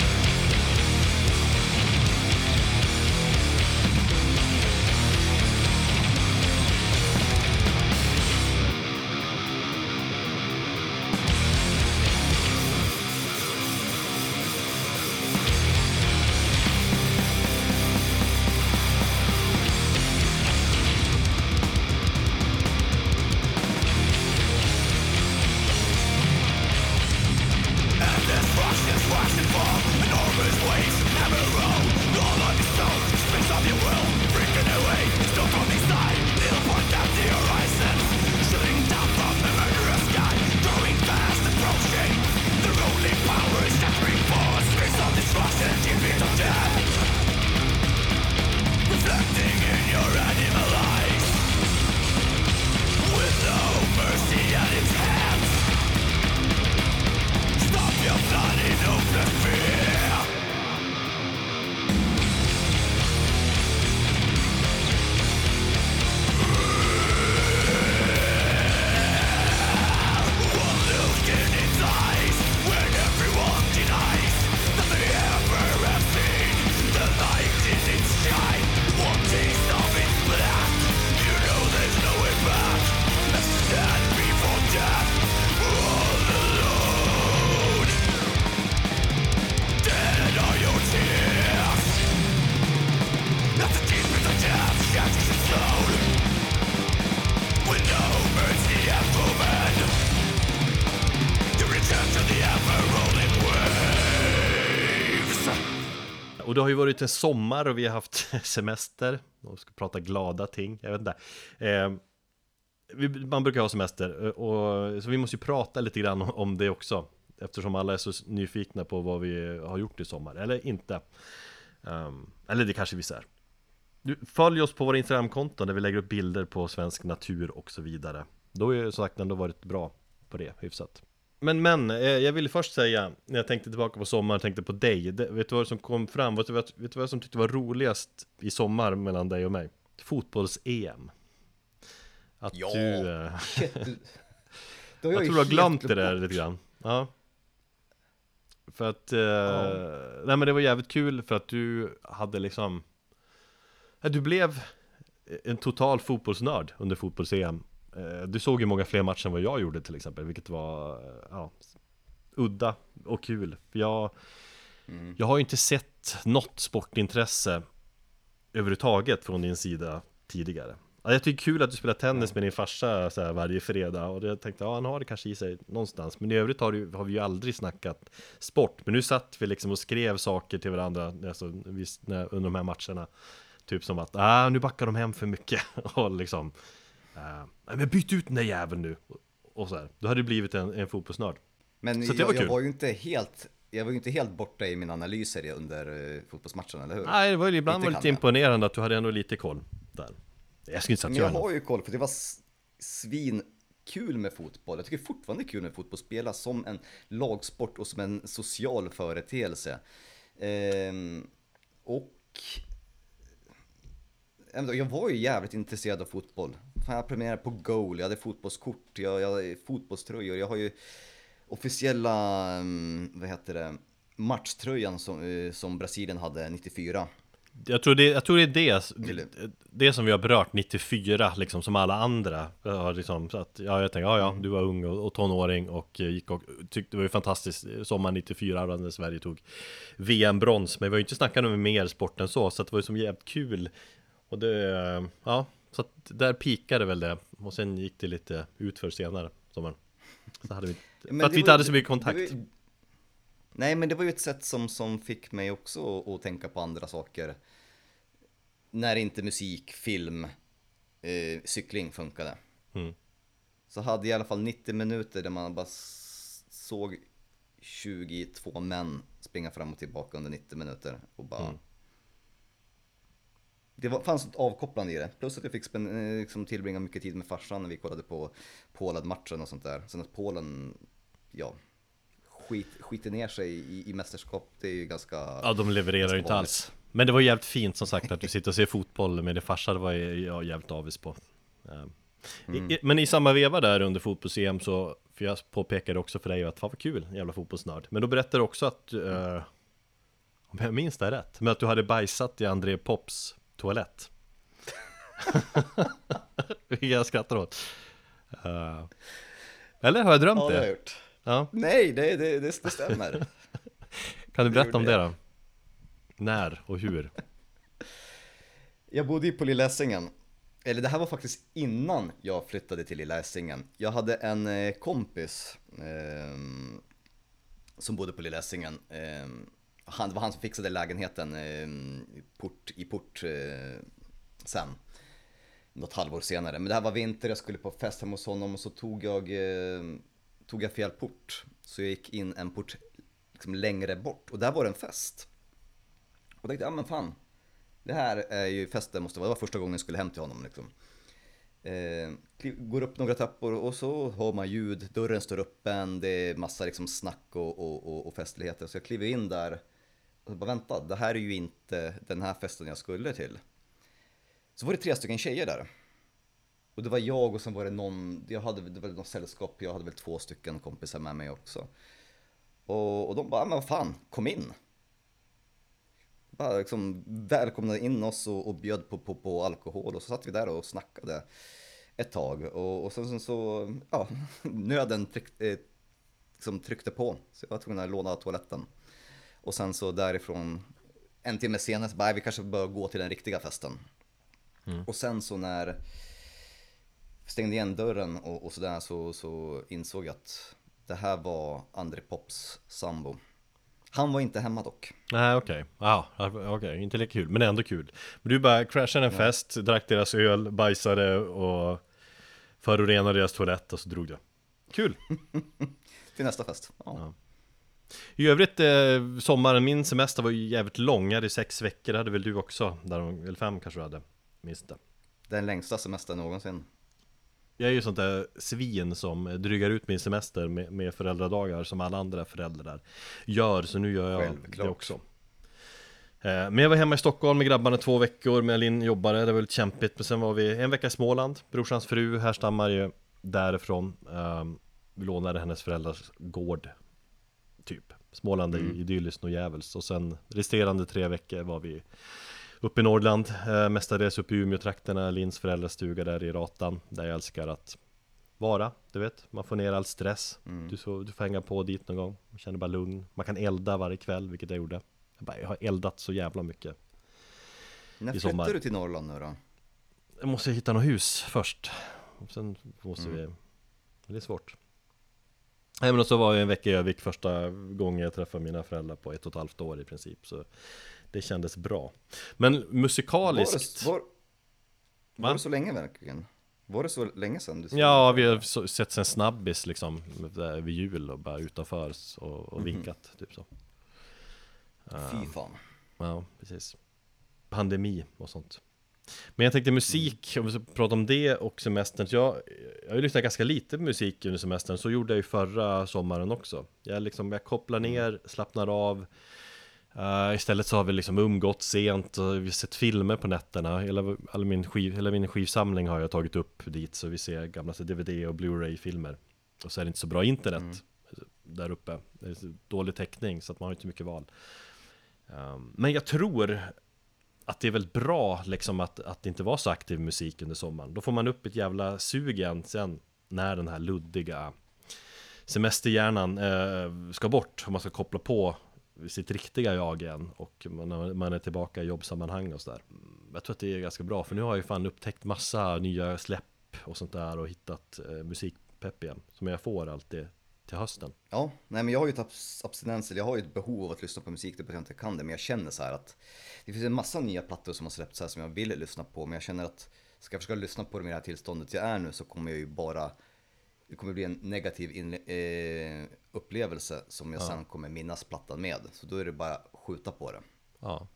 Har ju varit en sommar och vi har haft semester. Och ska prata glada ting, jag vet inte. Eh, vi, Man brukar ha semester eh, och så vi måste ju prata lite grann om det också Eftersom alla är så nyfikna på vad vi har gjort i sommar, eller inte. Um, Eller det kanske vissa är. Du, Följ oss på våra Instagramkonton där vi lägger upp bilder på svensk natur och så vidare. Då har ju som sagt ändå varit bra på det hyfsat men men, eh, jag ville först säga, när jag tänkte tillbaka på sommaren, tänkte på dig. Vet du vad som kom fram? Vet du vad, vet du vad som tyckte var roligast i sommar mellan dig och mig? Fotbolls-EM. Att ja, du... Du... jag, jag tror du har glömt det där lite grann. Ja. För att, eh, ja. nej men det var jävligt kul för att du hade liksom Du blev en total fotbollsnörd under fotbolls-EM. Eh, du såg ju många fler matcher än vad jag gjorde till exempel, vilket var ja, udda och kul. För jag, mm. jag har ju inte sett något sportintresse överhuvudtaget från din sida tidigare. Jag tycker kul att du spelar tennis med din farsa så här, varje fredag och jag tänkte, ja han har det kanske i sig någonstans Men i övrigt har, du, har vi ju aldrig snackat sport Men nu satt vi liksom och skrev saker till varandra alltså, under de här matcherna Typ som att, ah, nu backar de hem för mycket och liksom Uh, men byt ut den där jäveln nu! Och så här. Då hade det blivit en, en fotbollsnörd. Men så jag, var jag var ju inte helt jag var ju inte helt borta i mina analyser under uh, fotbollsmatchen, eller hur? Nej, det var ju ibland lite var lite imponerande att du hade ändå lite koll där. Jag skulle inte säga att jag har ju koll, för det var svinkul med fotboll. Jag tycker fortfarande det är kul med fotboll, spela som en lagsport och som en social företeelse. Ehm, och jag var ju jävligt intresserad av fotboll. Jag prenumererade på Goal, jag hade fotbollskort, jag, jag hade fotbollströjor, jag har ju officiella, mm, vad heter det, matchtröjan som, eh, som Brasilien hade 94. Jag tror, det, jag tror det är det, det, det som vi har berört 94, liksom som alla andra ja, liksom, så att, ja, jag tänkte, ja ja, du var ung och, och tonåring och gick och tyckte det var ju fantastiskt Sommar 94 när Sverige tog VM-brons Men vi har ju inte snackat om mer sport än så, så det var ju som jävligt kul Och det, ja, så att där pikade väl det och sen gick det lite utför senare sommaren. Så hade vi, för att vi inte hade så mycket kontakt. Var, nej men det var ju ett sätt som, som fick mig också att, att tänka på andra saker. När inte musik, film, eh, cykling funkade. Mm. Så hade jag i alla fall 90 minuter där man bara såg 22 män springa fram och tillbaka under 90 minuter och bara mm det var, fanns ett avkopplande i det. Plus att jag fick spän, eh, liksom, tillbringa mycket tid med farsan när vi kollade på Polen-matchen och sånt där. Sen att Polen, ja, skit, skiter ner sig i, i mästerskap, det är ju ganska... Ja, de levererar ju inte alls. Men det var jävligt fint som sagt att du sitter och ser fotboll med din farsa, det var jag jävligt avis på. I, i, men i samma veva där under fotbolls-EM så, för jag påpekade också för dig att fan vad kul, jävla fotbollsnörd. Men då berättade du också att, eh, om jag minns det rätt, men att du hade bajsat i André Pops toalett. Vilket jag skrattar åt. Eh, eller har jag drömt Ja, det har det? jag gjort. Ja. Nej, det, det, det, det stämmer. Kan du berätta om det då? När och hur? Jag bodde ju på Lilla Essingen. Eller det här var faktiskt innan jag flyttade till Lilla Essingen. Jag hade en eh, kompis ehm, som bodde på Lilla Essingen. Ehm, han, det var han som fixade lägenheten eh, port, i port eh, sen. Något halvår senare. Men det här var vinter, jag skulle på fest hemma hos honom och så tog jag, eh, tog jag fel port. Så jag gick in en port liksom längre bort och där var det en fest. Och tänkte, ja men fan, det här är ju festen, måste vara, det var första gången jag skulle hem till honom liksom. Eh, går upp några trappor och så hör man ljud, dörren står öppen, det är massa liksom snack och, och, och, och festligheter. Så jag kliver in där så bara vänta, det här är ju inte den här festen jag skulle till. Så var det tre stycken tjejer där. Och det var jag och sen var det någon, jag hade det var något sällskap, jag hade väl två stycken kompisar med mig också. Och, och de bara, men vad fan, kom in. Bara liksom välkomnade in oss och, och bjöd på, på, på alkohol och så satt vi där och snackade ett tag. Och, och sen, sen så, ja, nöden tryck, eh, liksom tryckte på. Så jag var tvungen att låna toaletten. Och sen så därifrån, en timme senare, så bara, "Nej, vi kanske bör gå till den riktiga festen. Och sen så när stängde igen dörren och, och sådär så, så insåg jag att det här var André Pops sambo. Han var inte hemma dock. Nej okej, ja okej, inte lika kul, men ändå kul Men du bara crashade en fest, drack deras öl, bajsade och förorenade deras toalett och så drog du Kul! Till nästa fest. Ja. I övrigt, eh, sommaren, min semester var ju jävligt lång, jag hade sex veckor, det hade väl du också? Där, eller fem kanske du hade, minns inte. Den längsta semestern någonsin. Jag är ju sånt där svin som drygar ut min semester med, med föräldradagar som alla andra föräldrar gör, så nu gör jag Självklart. det också. Eh, Men jag var hemma i Stockholm med grabbarna två veckor, med Linn jobbade, det var lite kämpigt. Men sen var vi en vecka i Småland, brorsans fru härstammar ju därifrån. Ehm, Vi lånade hennes föräldrars gård Typ. Småland är ju idylliskt och djävulskt Och sen resterande tre veckor var vi Uppe i Norrland, eh, mestadels uppe i Umeå-trakterna, Linns föräldrars stuga där i Ratan Där jag älskar att vara, du vet, man får ner all stress. Du, så, du får hänga på dit någon gång, man känner bara lugn. Man kan elda varje kväll, vilket jag gjorde. Jag, bara, jag har eldat så jävla mycket När flyttar du till Norrland nu då? Jag måste hitta något hus först. Och Sen måste Mm. vi Det är svårt Nej men och så var jag en vecka i Övik första gången jag träffade mina föräldrar på ett och ett halvt år i princip Så det kändes bra Men Var musikaliskt det, var, Va? var det så länge verkligen? Var det så länge sedan du Ja, vi har sett en snabbis liksom där vid jul och bara utanför och, och vinkat typ så Fy fan. Ja, precis Pandemi och sånt Men jag tänkte musik, om vi ska prata om det och semestern. Så jag, jag har ju lyssnat ganska lite musik under semestern Så gjorde jag ju förra sommaren också. Jag liksom, jag kopplar ner, slappnar av. Eh, Istället så har vi liksom umgått sent och vi har sett filmer på nätterna. Hela, all min skiv, hela min skivsamling har jag tagit upp dit Så vi ser gamla DVD och Blu-ray-filmer. Och så är det inte så bra internet där uppe. Det är dålig täckning så att man har inte mycket val. Um, Men jag tror att det är väldigt bra liksom att, att inte vara så aktiv musik under sommaren. Då får man upp ett jävla sug igen sen när den här luddiga semesterhjärnan eh, ska bort och man ska koppla på sitt riktiga jag igen och man, man är tillbaka i jobbsammanhang och sådär. Mm, jag tror att det är ganska bra för nu har jag ju fan upptäckt massa nya släpp och sånt där och hittat eh, musikpepp igen som jag får alltid till hösten. Ja, nej men jag har ju ett abs- abstinens, jag har ju ett behov av att lyssna på musik, det betyder att jag inte kan det, men jag känner så här att det finns en massa nya plattor som har släppts här som jag vill lyssna på, men jag känner att ska jag försöka lyssna på dem i det här tillståndet jag är nu så kommer jag ju bara, det kommer bli en negativ inle- eh, upplevelse som jag sen kommer minnas plattan med, så då är det bara att skjuta på det. Ja,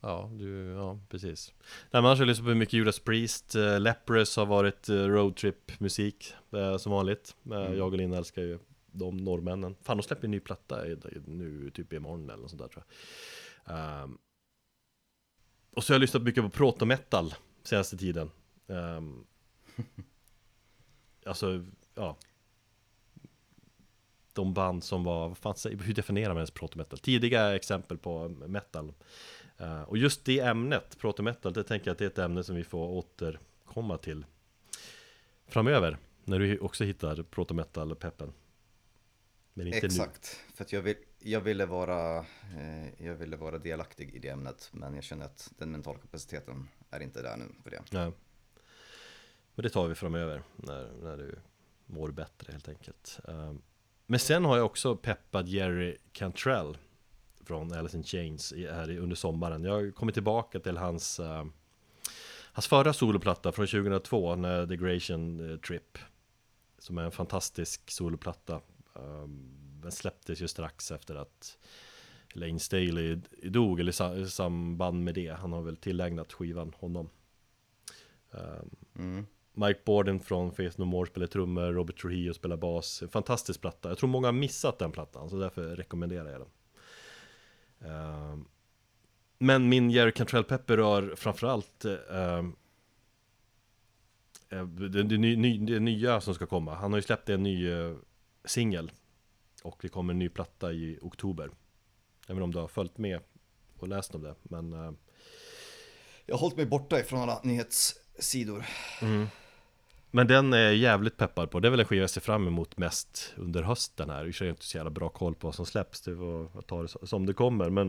ja, du, ja precis. Nej, annars har lyssnat på mycket Judas Priest, uh, Leprous har varit uh, roadtrip-musik eh, som vanligt. Eh, Jag och Linn älskar ju de norrmännen. Fan, de släpper en ny platta nu, typ imorgon eller något sånt där tror jag. Ehm, och så har jag lyssnat mycket på proto-metal senaste tiden. Ehm, alltså, ja De band som var, vad fan, hur definierar man ens proto-metal? Tidiga exempel på metal Eh, Och just det ämnet, proto-metal, det tänker jag att det är ett ämne som vi får återkomma till Framöver, när du också hittar proto-metal-peppen Men inte nu Exakt, för att jag, vill, jag, ville vara, eh, jag ville vara delaktig i det ämnet, men jag känner att den mentala kapaciteten är inte där nu för det. Nej. Men det tar vi framöver när, när du mår bättre helt enkelt. Ehm, Men sen har jag också peppat Jerry Cantrell från Alice in Chains i- här i- under sommaren. Jag har kommit tillbaka till hans, eh, hans förra soloplatta från 2002, när The Gration eh, Trip. Som är en fantastisk soloplatta. Ehm, Den släpptes ju strax efter att Lane Staley dog, eller i sa- i samband med det. Han har väl tillägnat skivan honom. Ehm, Mm. Mike Borden från Faith No More spelar trummor, Robert Trujillo spelar bas. Fantastisk platta. Jag tror många har missat den plattan, så därför rekommenderar jag den. Ehm, men min Jerry Cantrell Pepper rör framförallt um, det, det, ny, ny, det nya som ska komma. Han har ju släppt en ny uh, singel. Och det kommer en ny platta i oktober. Inte om du har följt med och läst om det, men eh, Jag har hållit mig borta ifrån alla nyhetssidor. Men den är jag jävligt peppad på, det är väl en skiva jag ser fram emot mest under hösten här. Jag har inte så jävla bra koll på vad som släpps, det att ta det som det kommer. Men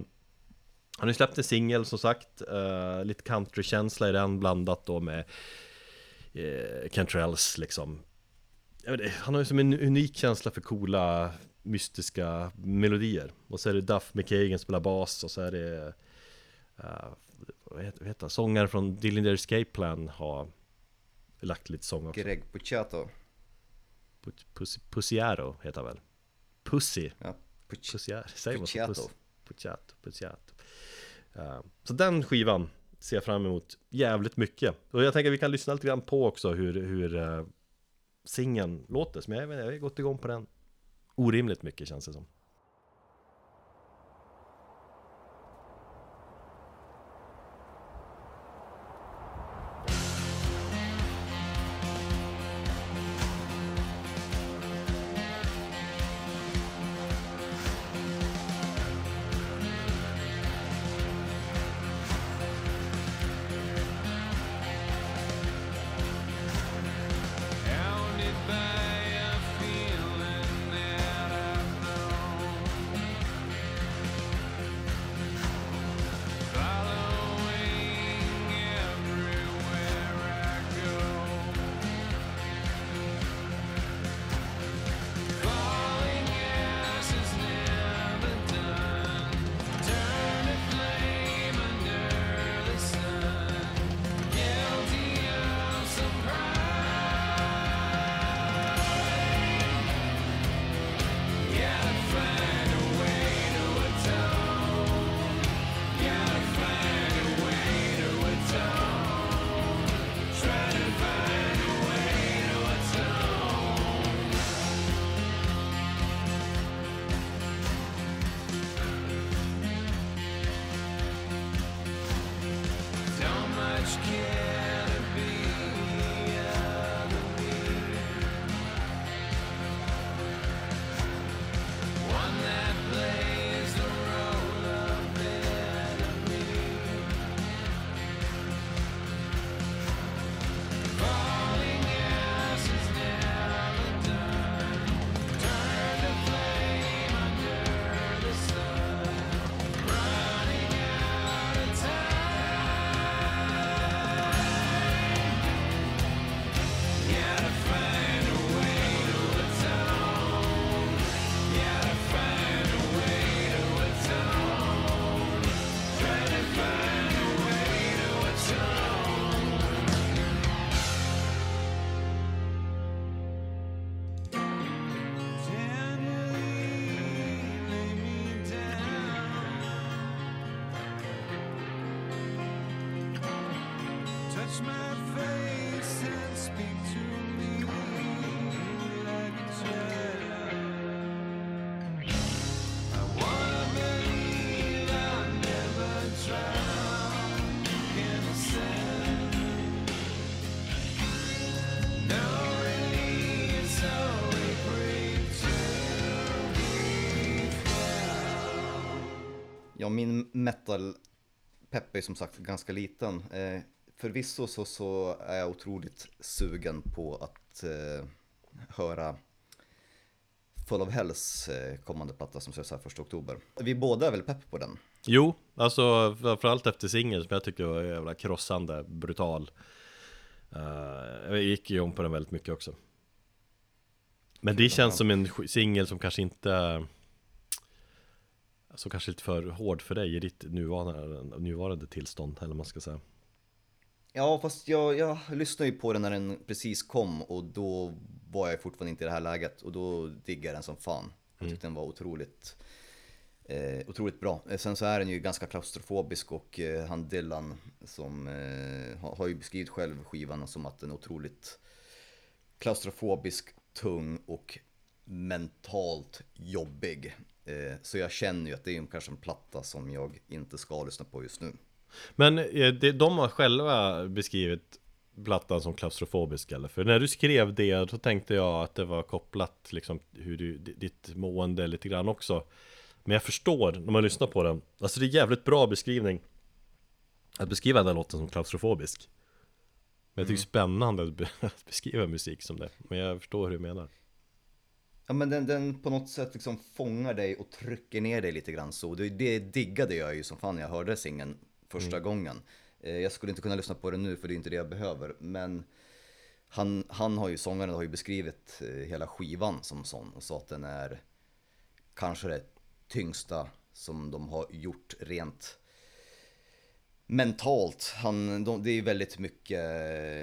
han har ju släppt en singel som sagt, eh, lite countrykänsla i den blandat då med eh, Cantrells liksom. Inte, han har ju som en unik känsla för coola, mystiska melodier. Och så är det Duff McKagan spelar bas och så är det eh, vad heter, vad heter från Dillinger Escape Plan har lagt lite sång också. Greg Puciato. Pus- Pussy, Pussiaro heter han väl? Pussy? Ja, Puc- Pussiaro? Säger? Pucciato. Puss- Pucciato, Pucciato. Uh, så den skivan ser jag fram emot jävligt mycket. Och jag tänker att vi kan lyssna lite grann på också hur, hur uh, singeln låter. Men jag, jag har gått igång på den orimligt mycket känns det som. Ja, min metal-pepp är som sagt ganska liten. Eh, förvisso så, så är jag otroligt sugen på att eh, höra Full of Hells eh, kommande platta som släpps här första oktober. Vi båda är väl pepp på den? Jo, alltså framförallt efter singeln som jag tycker var jävla krossande, brutal. Uh, jag gick ju om på den väldigt mycket också. Men det känns som en singel som kanske inte Som kanske är lite för hård för dig i ditt nuvarande, nuvarande tillstånd eller vad man ska säga Ja fast jag, jag lyssnade ju på den när den precis kom och då var jag fortfarande inte i det här läget och då diggade jag den som fan Jag mm. tyckte mm. den var otroligt eh, Otroligt bra. Eh, sen så är den ju ganska klaustrofobisk och eh, han Dylan som eh, har, har ju beskrivit själv skivan som att den är otroligt klaustrofobisk tung och mentalt jobbig. Eh, så jag känner ju att det är kanske en platta som jag inte ska lyssna på just nu. Men eh, de har själva beskrivit plattan som klaustrofobisk eller? För när du skrev det, så tänkte jag att det var kopplat liksom hur du, ditt mående lite grann också. Men jag förstår när man lyssnar på den. Alltså det är jävligt bra beskrivning. Att beskriva den låten som klaustrofobisk. Men jag tycker mm. spännande att beskriva musik som det. Men jag förstår hur du menar. Ja men den, den på något sätt liksom fångar dig och trycker ner dig lite grann så. Det, det diggade jag ju som fan när jag hörde singeln första mm. gången. Eh, jag skulle inte kunna lyssna på den nu för det är inte det jag behöver. Men han, han har ju, sångaren har ju beskrivit eh, hela skivan som sån och sa att den är kanske det tyngsta som de har gjort rent mentalt. Han, de, det är väldigt mycket,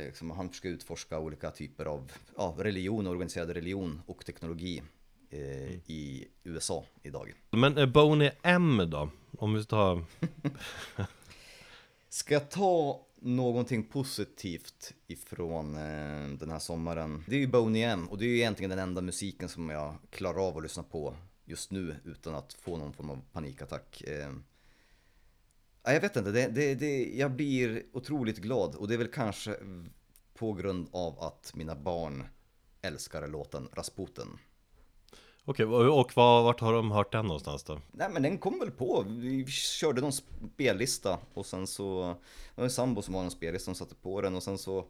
liksom, han ska utforska olika typer av ja, religion, organiserad religion och teknologi eh, mm. i USA idag. Men eh, Boney M då? Om vi tar... ska jag ta någonting positivt ifrån eh, den här sommaren? Det är ju Boney M och det är ju egentligen den enda musiken som jag klarar av att lyssna på just nu utan att få någon form av panikattack. Eh, jag vet inte, det, det, det, jag blir otroligt glad och det är väl kanske på grund av att mina barn älskar låten Rasputin. Okej, och var, vart har de hört den någonstans då? Nej men den kom väl på, vi körde någon spellista och sen så, det var en sambo som har en spellista som satte på den och sen så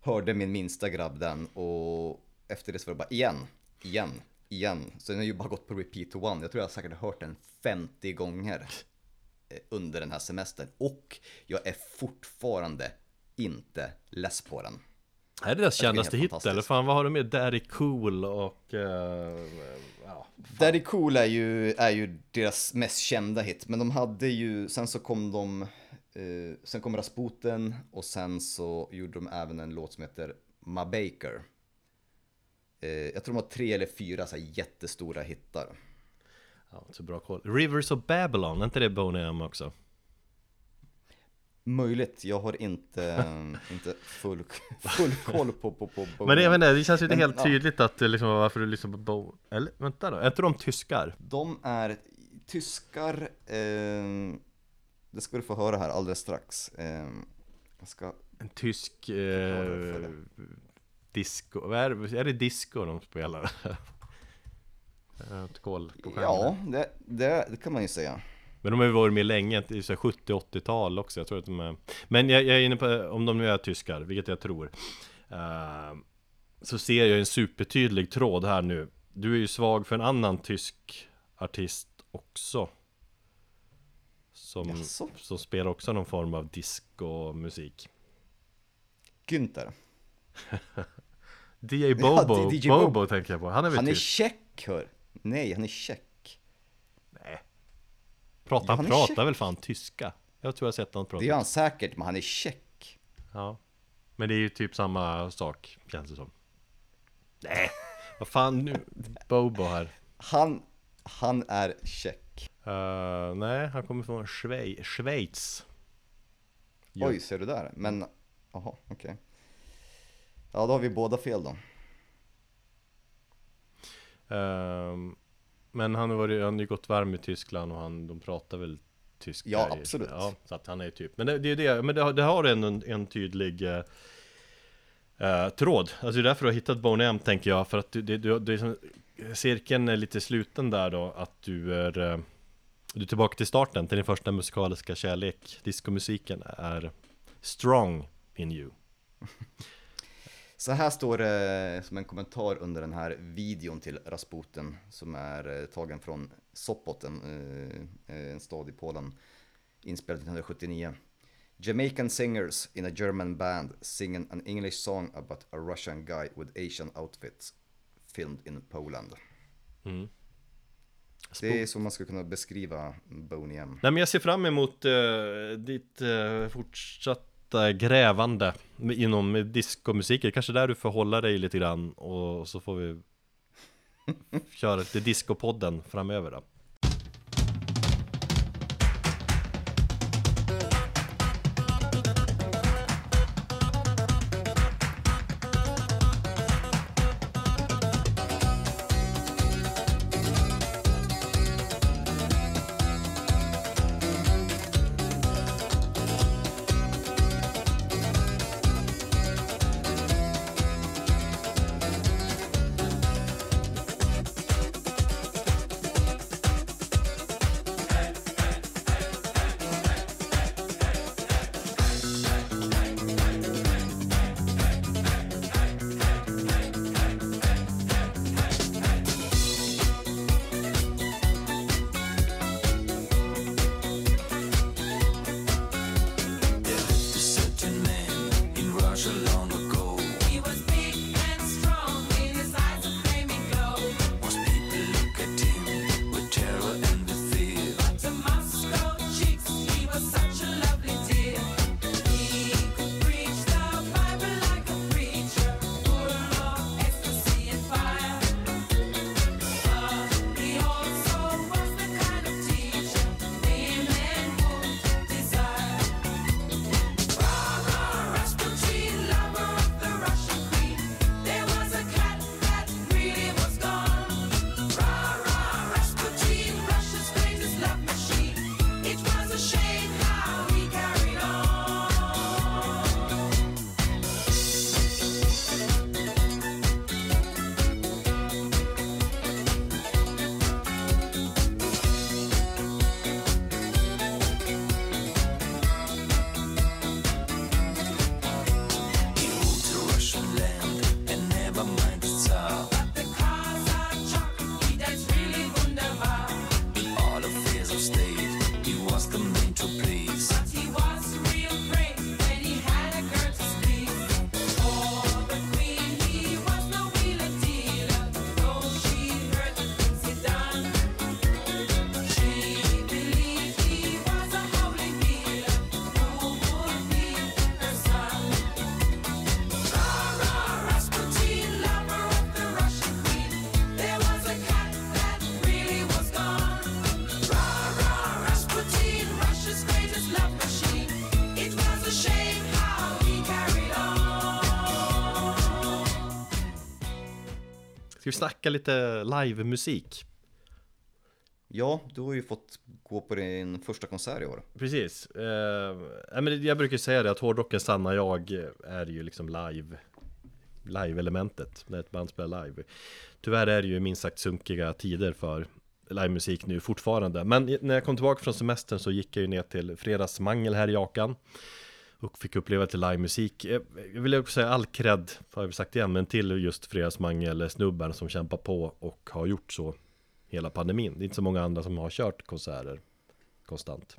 hörde min minsta grabb den och efter det så var det bara igen, igen, igen. Så den har ju bara gått på repeat to one, jag tror jag säkert har hört den 50 gånger. Eh, under den här semestern och jag är fortfarande inte less på den. Är det deras kändaste hit eller? Fan vad har du med Daddy Cool och... Uh, ja, Daddy Cool är ju, är ju deras mest kända hit, men de hade ju, sen så kom de, uh, sen kom Rasputin och sen så gjorde de även en låt som heter Ma Baker. Uh, jag tror de har tre eller fyra så jättestora hittar. Ja, inte så bra koll. Rivers of Babylon, är inte det Boney M också? Möjligt, jag har inte, inte full, full koll på, på, på Boney Men jag inte, det känns ju inte helt tydligt att liksom, varför du lyssnar på Bo... Eller vänta då, är inte de tyskar? De är tyskar, eh, det ska du få höra här alldeles strax. Eh, jag ska... En tysk... Eh, disco, är, är det disco de spelar? Ett koll på skärmen. Ja, det, det, det, kan man ju säga. Men de har ju varit med länge, 70-80-tal också. Jag tror att de är... Men jag, jag, är inne på, om de nu är tyskar, vilket jag tror. Uh, så ser jag en supertydlig tråd här nu. Du är ju svag för en annan tysk artist också. Som, som spelar också någon form av disco-musik. Günther. DJ Bobo, ja, DJ Bobo, Bobo tänker jag på. Han är väl Han är tjeck hör. Nej, han är tjeck. Nej. Prata, han pratar väl fan tyska? Jag tror jag sett honom prata. Det är han säkert, men han är tjeck. Ja. Men det är ju typ samma sak, känns det som. Nej, vad fan nu, Bobo här. Han, han är tjeck. Uh, nej, han kommer från Schwe Schweiz. Oj, ser du där? Men, jaha, okej. Okay. Ja, då har vi båda fel då. Um, men han har, varit, han har ju gått varm i Tyskland och han, de pratar väl tyska Ja, absolut Ja, så att han är typ Men det, det är det, men det, det har en, en tydlig uh, uh, tråd Alltså det är därför du har hittat Boney M tänker jag För att det, det, det är som, cirkeln är lite sluten där då Att du är uh, Du är tillbaka till starten, till din första musikaliska kärlek. Diskomusiken är strong in you. Så här står det som en kommentar under den här videon till Rasputin som är eh, tagen från Sopot, en, eh, en stad i Polen, inspelad 1979. Jamaican singers in a German band singing an English song about a Russian guy with Asian outfits filmed in Poland. Mm. Det är så man skulle kunna beskriva Boney M. Nej men jag ser fram emot uh, ditt uh, fortsatta grävande inom diskomusik. Det är kanske där du får hålla dig lite grann och så får vi köra lite discopodden framöver då. Ska vi snacka lite livemusik? Ja, du har ju fått gå på din första konsert i år. Precis. Eh, men jag brukar säga det att hårdrocken sanna jag är ju liksom live live-elementet när ett band spelar live. Tyvärr är det ju minst sagt sunkiga tider för livemusik nu fortfarande. Men när jag kom tillbaka från semestern så gick jag ju ner till Fredagsmangel här i Jakan och fick uppleva lite livemusik. Eh, jag vill också säga all cred, har jag sagt igen, men till just Fredagsmangel snubben som kämpar på och har gjort så hela pandemin. Det är inte så många andra som har kört konserter konstant.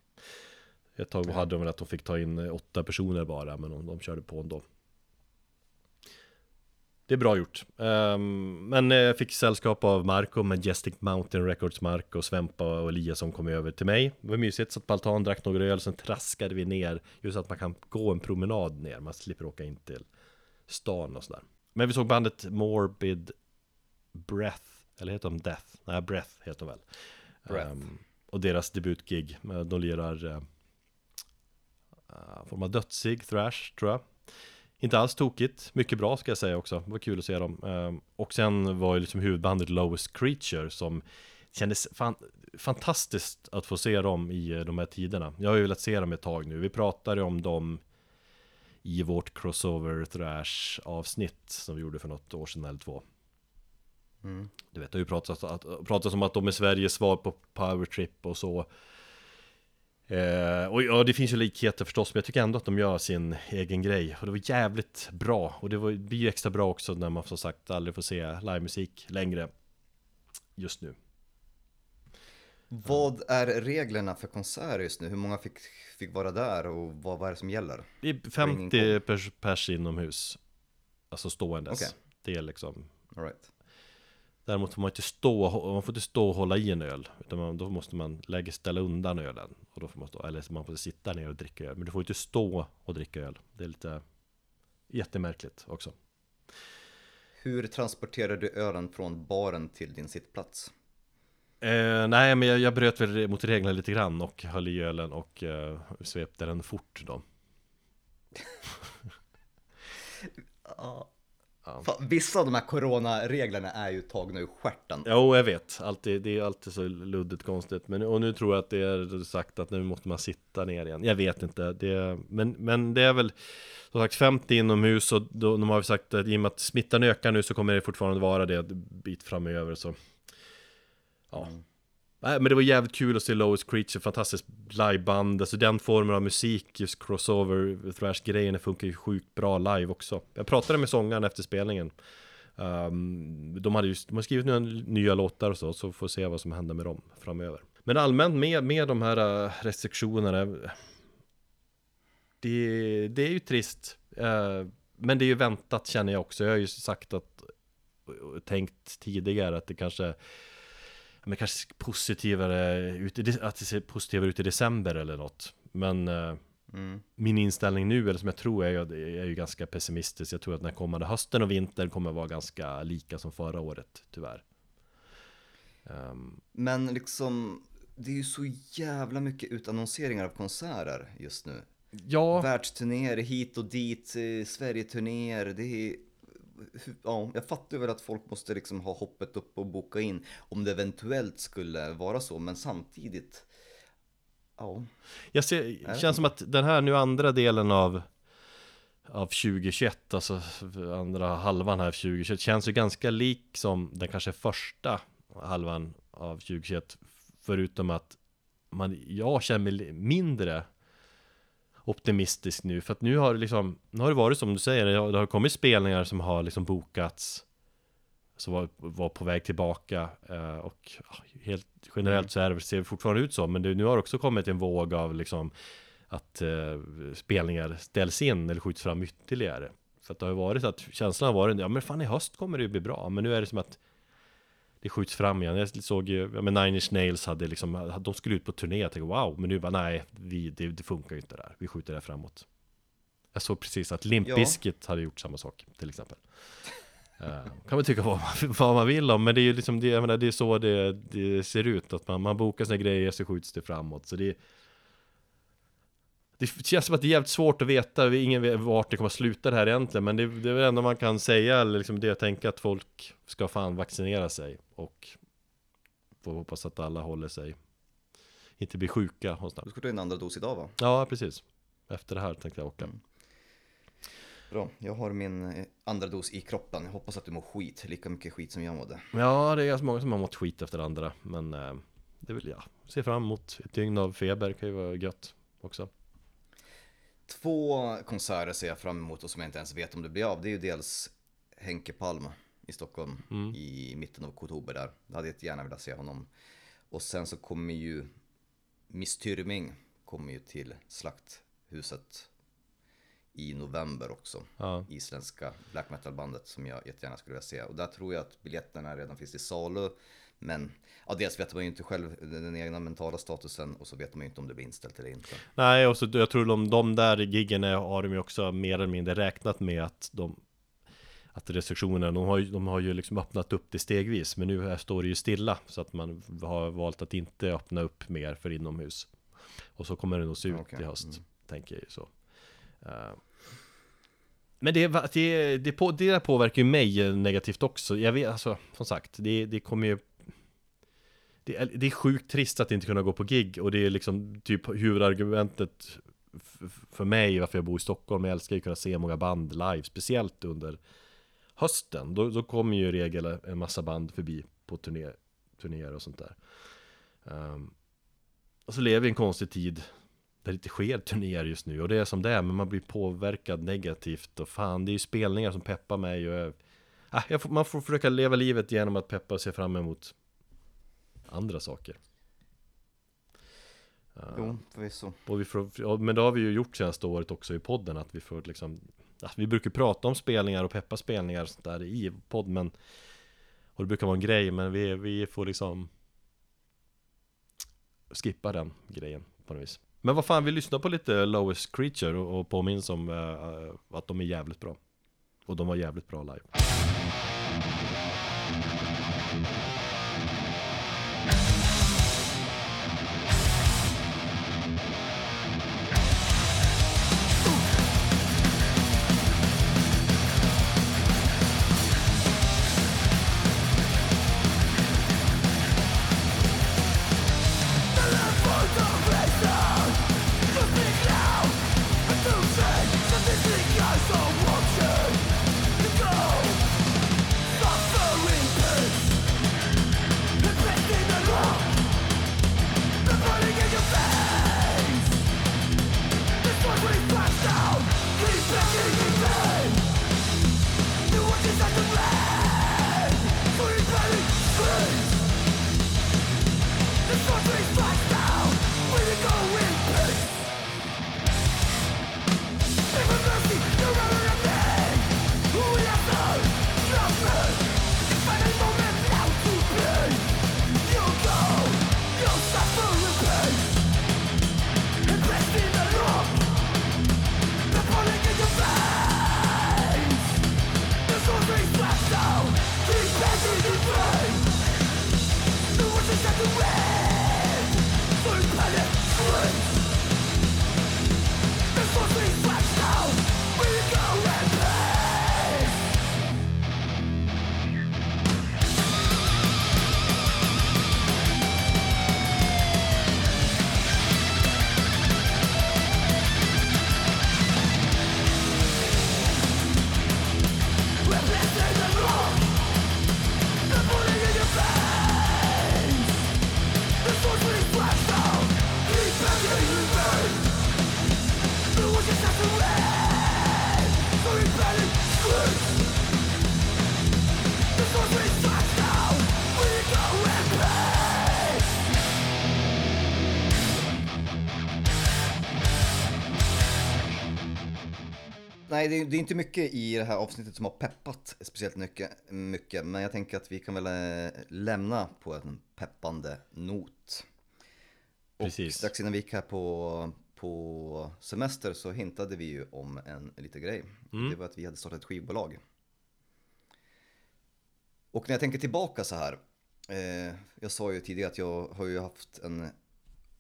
Ett tag hade de väl att de fick ta in åtta personer bara, men de, de körde på ändå. Det är bra gjort. Um, men jag fick sällskap av Marco, Majestic Mountain Records Marco, Svempa och Eliasson kom över till mig. Det var mysigt, satt på altan, drack några öl, sen traskade vi ner. Just så att man kan gå en promenad ner, man slipper åka in till stan och sådär. Men vi såg bandet Morbid Breath, eller heter de Death? Nej, Breath heter de väl. Breath. Um, och deras debutgig, de lirar uh, form av dödsig thrash, tror jag. Inte alls tokigt, mycket bra ska jag säga också, det var kul att se dem. Ehm, Och sen var ju liksom huvudbandet Lowest Creature som kändes fan, fantastiskt att få se dem i eh, de här tiderna. Jag har ju velat se dem ett tag nu, vi pratade om dem i vårt crossover thrash avsnitt som vi gjorde för något år sedan eller två. Du vet, det har ju pratats, att, pratats om att de är Sveriges svar på Powertrip och så eh, Och ja, det finns ju likheter förstås, men jag tycker ändå att de gör sin egen grej Och det var jävligt bra, och det, var, det blir ju extra bra också när man som sagt aldrig får se livemusik längre Just nu Vad är reglerna för konserter just nu? Hur många fick, fick vara där och vad, vad är det som gäller? Det är 50 pers, pers inomhus Alltså ståendes Okej. Det är liksom All right. Däremot får man inte stå, man får inte stå och hålla i en öl Utan man, då måste man lägga, ställa undan ölen. Och då får man stå, eller man får sitta ner och dricka öl. Men du får inte stå och dricka öl. Det är lite jättemärkligt också. Hur transporterar du ölen från baren till din sittplats? eh, Nej men jag, jag bröt väl mot reglerna lite grann och höll i ölen och eh, svepte den fort då. Ja. Ja. Fan, vissa av de här coronareglerna är ju tagna ur stjärten. Jo jag vet, alltid, det är alltid så luddigt konstigt. Men, Och nu tror jag att det är sagt att nu måste man sitta ner igen. Jag vet inte, det, men, men det är väl Som sagt 50 inomhus och då, de har ju sagt att i och med att smittan ökar nu så kommer det fortfarande vara det bit framöver så Ja. Nej men det var jävligt kul att se Lois Creature, fantastiskt liveband Alltså den formen av musik, just crossover, thrash-grejerna funkar ju sjukt bra live också Jag pratade med sångaren efter spelningen Um, de hade just, de har skrivit nya, nya låtar och så, så får vi se vad som händer med dem framöver. Men allmänt med, med de här eh, restriktionerna, det, det är ju trist. Uh, men det är ju väntat känner jag också. Jag har ju sagt att, och tänkt tidigare att det kanske men kanske positivare ut, att det ser positivare ut i december eller något. Men uh, Mm. min inställning nu, eller som jag tror är, ju- är ju ganska pessimistisk. Jag tror att den kommande hösten och vintern kommer vara ganska lika som förra året, tyvärr. Ehm, Men liksom, det är ju så jävla mycket utannonseringar av konserter just nu. ja, Världsturnéer hit och dit, eh, Sverigeturnéer, det är... Ja, jag fattar väl att folk måste liksom ha hoppet upp och boka in om det eventuellt skulle vara så, men samtidigt... Ja, jag ser, det känns som att den här nu andra delen av av 2021, alltså andra halvan här av 2021 känns ju ganska lik som den kanske första halvan av 2021 Förutom att man, jag känner mig mindre optimistisk nu för att nu har det liksom Nu har det varit som du säger, det har, kommit spelningar som har liksom bokats Som var, var på väg tillbaka eh, och helt generellt så är det, ser det fortfarande ut så Men det, nu har det också kommit en våg av liksom Att eh, spelningar ställs in eller skjuts fram ytterligare. För att det har ju varit att känslan har varit Ja men fan i höst kommer det ju bli bra Men nu är det som att det skjuts fram igen. Jag såg ju, ja men Nine Inch Nails hade liksom, de skulle ut på turné. Jag tänkte wow, men nu bara nej, vi, det, det funkar ju inte där. Vi skjuter det framåt. Jag såg precis att Limp Ja. Bizkit hade gjort samma sak, till exempel. Eh, kan man tycka vad man, vad man vill om, men det är ju liksom, det, jag menar, det är så det, det ser ut. Att man, man bokar sina grejer så skjuts det framåt. Så det det känns som att det är jävligt svårt att veta, ingen vet vart det kommer att sluta det här egentligen Men det, det är väl ändå man kan säga, eller liksom det jag tänker att folk ska fan vaccinera sig Och får hoppas att alla håller sig Inte blir sjuka och du sånt. ska ta en andra dos idag va? Ja, precis Efter det här tänkte jag åka Mm. Bra, jag har min eh, andra dos i kroppen. Jag hoppas att du mår skit, lika mycket skit som jag mådde. Ja, det är ganska många som har mått skit efter andra Men eh, det vill jag se fram emot Ett dygn av feber kan ju vara gött också Två konserter ser jag fram emot och som jag inte ens vet om det blir av. Det är ju dels Henke Palm i Stockholm Mm. i mitten av oktober där. Jag hade jättegärna velat se honom. Och sen så kommer ju Miss Tyrming kommer ju till Slakthuset i november också. Ja, Isländska black metal-bandet som jag jättegärna skulle vilja se. Och där tror jag att biljetterna redan finns till salu. Men ja, dels vet man ju inte själv den egna mentala statusen och så vet man ju inte om det blir inställt eller inte. Nej, och så jag tror de, de där giggen har de ju också mer eller mindre räknat med att de Att restriktionerna, de har ju, de har ju liksom öppnat upp det stegvis Men nu står det ju stilla Så att man har valt att inte öppna upp mer för inomhus Och så kommer det nog se ut Okej, i höst mm. Tänker jag ju så Eh, Men det, det, det, på, det där påverkar ju mig negativt också Jag vet, alltså som sagt Det, det kommer ju det är, det är sjukt trist att inte kunna gå på gig och det är liksom typ huvudargumentet för mig varför jag bor i Stockholm. Jag älskar ju att kunna se många band live, speciellt under hösten, då, då kommer ju i regel en massa band förbi på turné, turnéer och sånt där. Um, och så lever vi i en konstig tid där det inte sker turnéer just nu och det är som det är, men man blir påverkad negativt och fan, det är ju spelningar som peppar mig och jag, ah, jag får, man får försöka leva livet genom att peppa och se fram emot andra saker. Jo, förvisso. Och vi får, ja, men det har vi ju gjort senaste året också i podden att vi får liksom alltså, Vi brukar prata om spelningar och peppa spelningar och sånt där i podd men Och det brukar vara en grej men vi, vi får liksom Skippa den grejen på något vis. Men vad fan, vi lyssnar på lite Lowest Creature och, och påminns om uh, att de är jävligt bra. Och de var jävligt bra live. Nej, det är, det är inte mycket i det här avsnittet som har peppat speciellt mycket, mycket, men jag tänker att vi kan väl eh, lämna på en peppande not. Precis. Och strax innan vi gick här på, på semester så hintade vi ju om en, en liten grej. Mm. Det var att vi hade startat ett skivbolag. Och när jag tänker tillbaka så här, eh, jag sa ju tidigare att jag har ju haft en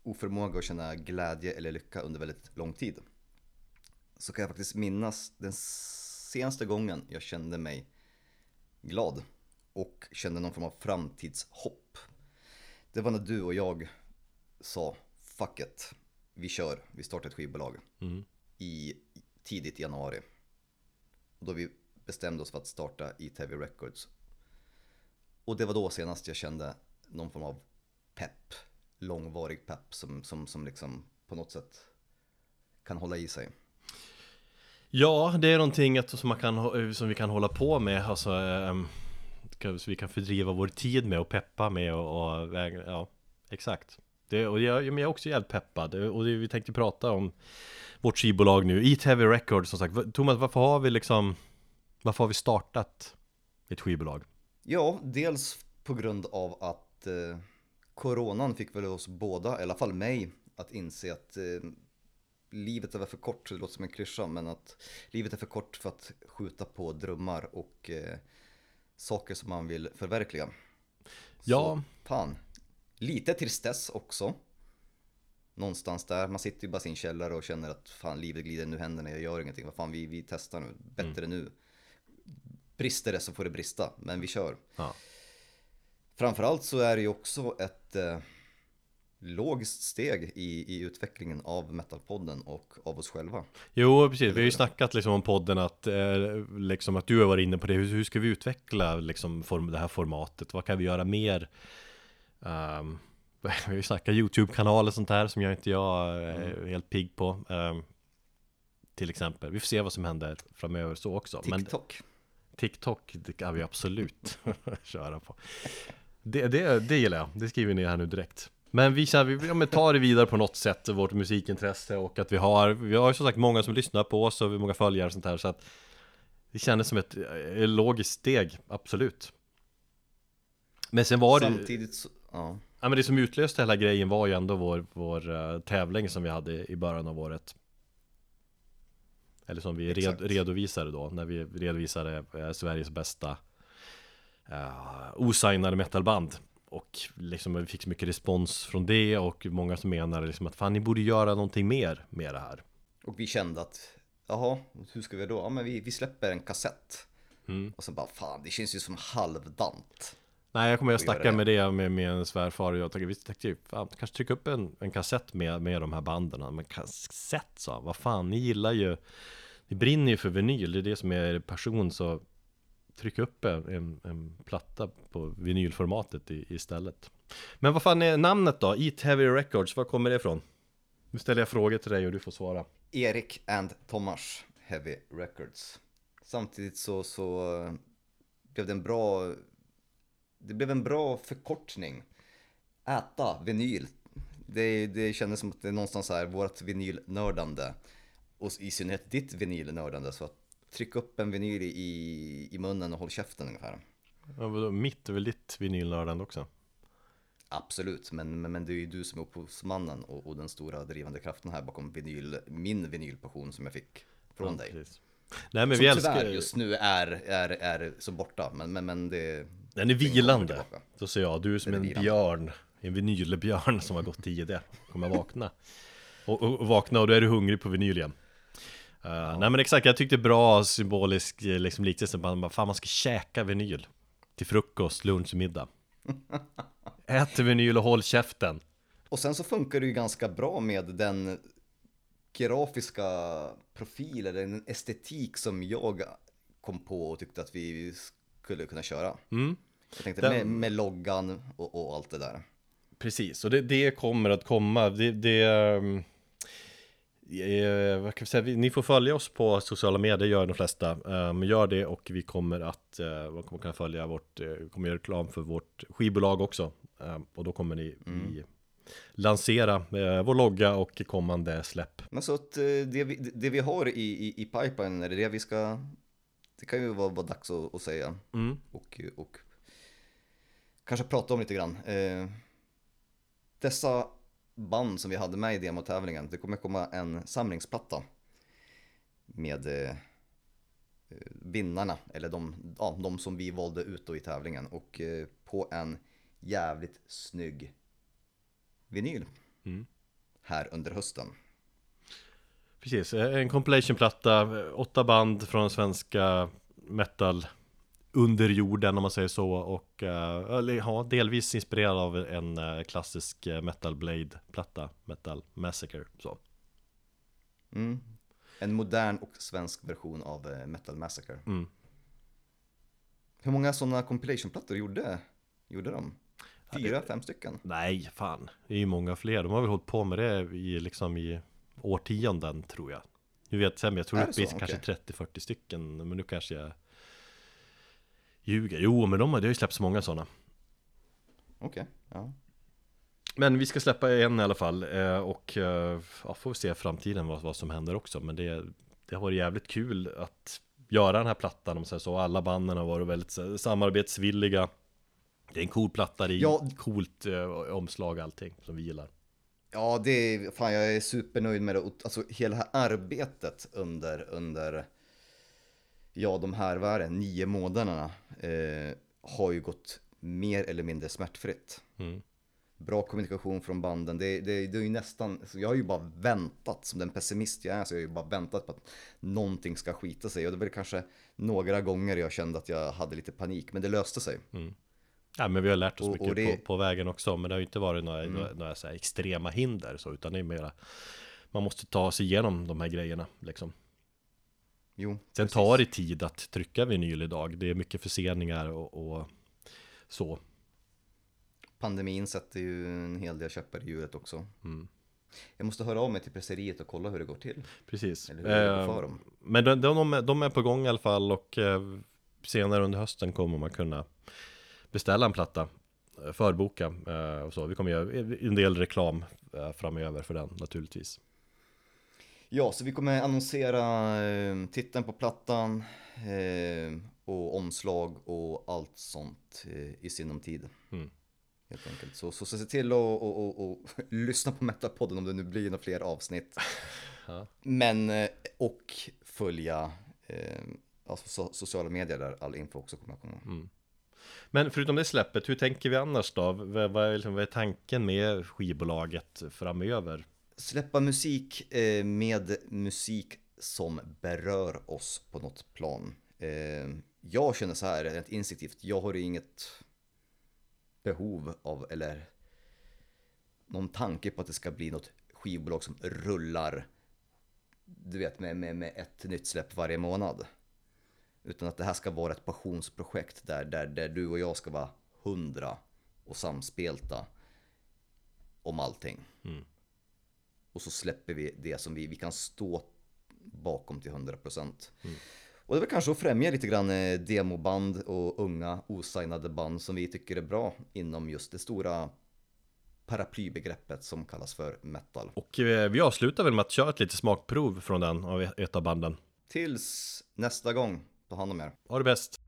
oförmåga att känna glädje eller lycka under väldigt lång tid så kan jag faktiskt minnas den senaste gången jag kände mig glad och kände någon form av framtidshopp. Det var när du och jag sa fuck it, vi kör, vi startar ett skivbolag mm. i tidigt januari. Då vi bestämde oss för att starta ITV Records. Och det var då senast jag kände någon form av pepp, långvarig pepp som, som, som liksom på något sätt kan hålla i sig. Ja, det är någonting att, som, man kan, som vi kan hålla på med, alltså um, Så vi kan fördriva vår tid med och peppa med och, och ja, exakt. Det, och jag, jag är också jävligt peppad. Och det, vi tänkte prata om vårt skivbolag nu, E-TV Records som sagt. Thomas, varför har vi liksom Varför har vi startat ett skivbolag? Ja, dels på grund av att eh, Coronan fick väl oss båda, i alla fall mig, att inse att eh, livet är väl för kort, det låter som en klyscha, men att livet är för kort för att skjuta på drömmar och eh, saker som man vill förverkliga. Ja. Så, fan. Lite tristess också. Någonstans där, man sitter ju bara i sin källare och känner att fan livet glider nu händerna, jag gör ingenting, vad fan vi, vi testar nu, bättre mm. nu. Brister det så får det brista, men vi kör. Ja. Framförallt så är det ju också ett, eh, logiskt steg i, i utvecklingen av Metalpodden och av oss själva. Jo, precis. Vi har ju snackat liksom om podden att, eh, liksom att du har varit inne på det. Hur, hur ska vi utveckla liksom form, det här formatet? Vad kan vi göra mer? Um, vi har ju snackat YouTube-kanal och sånt där som jag inte jag är mm. helt pigg på. Um, till exempel. Vi får se vad som händer framöver så också. TikTok. Men TikTok det kan vi absolut köra på. Det, det, det gillar jag. Det skriver ner här nu direkt. Men vi känner, vi ja, tar det vidare på något sätt, vårt musikintresse och att vi har, vi har ju som sagt många som lyssnar på oss och många följare och sånt här så att det kändes som ett, ett logiskt steg, absolut. Men sen var det Samtidigt så, ja. ja men det som utlöste hela grejen var ju ändå vår, vår uh, tävling som vi hade i början av året. Eller som vi red, redovisade då, när vi redovisade uh, Sveriges bästa uh, osignade metalband och liksom vi fick så mycket respons från det och många som menade liksom att fan ni borde göra någonting mer med det här. Och vi kände att, jaha, hur ska vi då? Ja men vi, vi släpper en kassett. Mm. Och sen bara, fan det känns ju som halvdant. Nej jag kommer att snacka med det med, med en svärfar och jag tänkte, vi tänkte fan, kanske trycka upp en, en kassett med, med de här banden. Men kassett sa vad fan ni gillar ju, ni brinner ju för vinyl, det är det som är er passion så trycka upp en, en platta på vinylformatet i, istället. Men vad fan är namnet då? Eat Heavy Records, var kommer det ifrån? Nu ställer jag frågor till dig och du får svara. Erik and Thomas Heavy Records. Samtidigt så, så eh, blev det en bra, det blev en bra förkortning. Äta vinyl. Det, det kändes som att det är någonstans här, vårt vinylnördande. Och i synnerhet ditt vinylnördande. Så att tryck upp en vinyl i, i munnen och håll käften ungefär. Ja, vadå, mitt är väl ditt vinylnördande också? Absolut, men, men, men det är ju du som är upphovsmannen och, och den stora drivande kraften här bakom vinyl, min vinylpassion som jag fick från ja, dig. Precis. Nej men som vi älskar... just nu är, är, är så borta, men, men, men det... Den är vilande, så säger jag. Du är som är en vilande. björn, en vinylbjörn som har gått i det. Kommer vakna. Och, och, och vakna och då är du hungrig på vinyl igen. Uh, ja. Nej men exakt, jag tyckte bra symbolisk eh, liksom, liknelse, man, fan man ska käka vinyl Till frukost, lunch, middag Ät vinyl och håll käften Och sen så funkar det ju ganska bra med den grafiska profil eller den estetik som jag kom på och tyckte att vi skulle kunna köra mm. Jag tänkte den... med, med loggan och, och, allt det där Precis, och det, det kommer att komma det, det um Eh, vad kan vi säga? Ni får följa oss på sociala medier, gör de flesta. Um, gör det och vi kommer att uh, kommer kunna följa vårt, uh, kommer göra reklam för vårt skivbolag också. Um, och då kommer ni mm. vi lansera uh, vår logga och kommande släpp. Men så att det vi, det vi har i, i, i pipeline, är det det vi ska, det kan ju vara, vara dags att, att säga. Mm. Och, och kanske prata om lite grann. dessa band som vi hade med i demotävlingen. Det kommer komma en samlingsplatta med eh, vinnarna, eller de, ja, de som vi valde ut då i tävlingen. Och eh, på en jävligt snygg vinyl mm. här under hösten. Precis, en compilationplatta, åtta band från svenska metal under jorden om man säger så och uh, ja, delvis inspirerad av en uh, klassisk uh, Metal Blade-platta, Metal Massacre så. Mm. En modern och svensk version av Metal Massacre. Mm. Hur många sådana compilation-plattor gjorde, gjorde de? Fyra, fem stycken? Nej, fan. Det är ju många fler. De har väl hållit på med det i, liksom i årtionden tror jag. Nu vet jag, jag tror det kanske okay. 30-40 stycken, men nu kanske jag Ljuger? Jo, men de har, det har ju släppts många sådana Okej, okay, ja. Men vi ska släppa en i alla fall eh, och eh, ja, får vi se framtiden vad, vad som händer också. Men det, det har varit jävligt kul att göra den här plattan om så, så. Alla banden har varit väldigt samarbetsvilliga. Det är en cool platta, det är ja. coolt eh, omslag allting som vi gillar. Ja, det är, fan jag är supernöjd med det, alltså hela det här arbetet under, under ja, de här, vad är det, nio månaderna eh, har ju gått mer eller mindre smärtfritt. Mm. Bra kommunikation från banden. Det, det, det är ju nästan, jag har ju bara väntat, som den pessimist jag är, så jag har ju bara väntat på att någonting ska skita sig. Och det var kanske några gånger jag kände att jag hade lite panik, men det löste sig. Mm. Ja men vi har lärt oss Och- mycket och det- på, på vägen också Men det har ju inte varit några, Mm. några, några extrema hinder så Utan det är mera Man måste ta sig igenom de här grejerna liksom Jo, Sen precis. tar det tid att trycka vinyl idag Det är mycket förseningar och, och så Pandemin sätter ju en hel del käppar i hjulet också. Mm. Jag måste höra av mig till presseriet och kolla hur det går till. Precis Eller hur det går Eh, för dem. Men de, de, de är på gång i alla fall och eh, senare under hösten kommer man kunna beställa en platta eh, Förboka eh, och så. Vi kommer göra en del reklam eh, framöver för den naturligtvis. Ja, så vi kommer annonsera eh, titeln på plattan eh, och omslag och allt sånt eh, i sinom tid. Mm. Helt enkelt. Så, så, så se till att och, och, och, lyssna på Metalpodden om det nu blir några fler avsnitt. Ja. Men, eh, och följa eh, alltså, so, sociala medier där all info också kommer att komma. Men förutom det släppet, hur tänker vi annars då? Vad, vad, är, liksom, vad är tanken med skivbolaget framöver? Släppa musik eh, med musik som berör oss på något plan. Eh, jag känner så här rent instinktivt, jag har ju inget behov av eller någon tanke på att det ska bli något skivbolag som rullar du vet med, med, med ett nytt släpp varje månad. Utan att det här ska vara ett passionsprojekt där, där, där du och jag ska vara hundra och samspelta om allting. Mm. Och så släpper vi det som vi, vi kan stå bakom till 100%. Och det är väl kanske att främja lite grann eh, demoband och unga osignade band som vi tycker är bra inom just det stora paraplybegreppet som kallas för metal. Och eh, vi avslutar väl med att köra ett litet smakprov från den av ett av banden. Tills nästa gång, ta hand om er. Ha det bäst!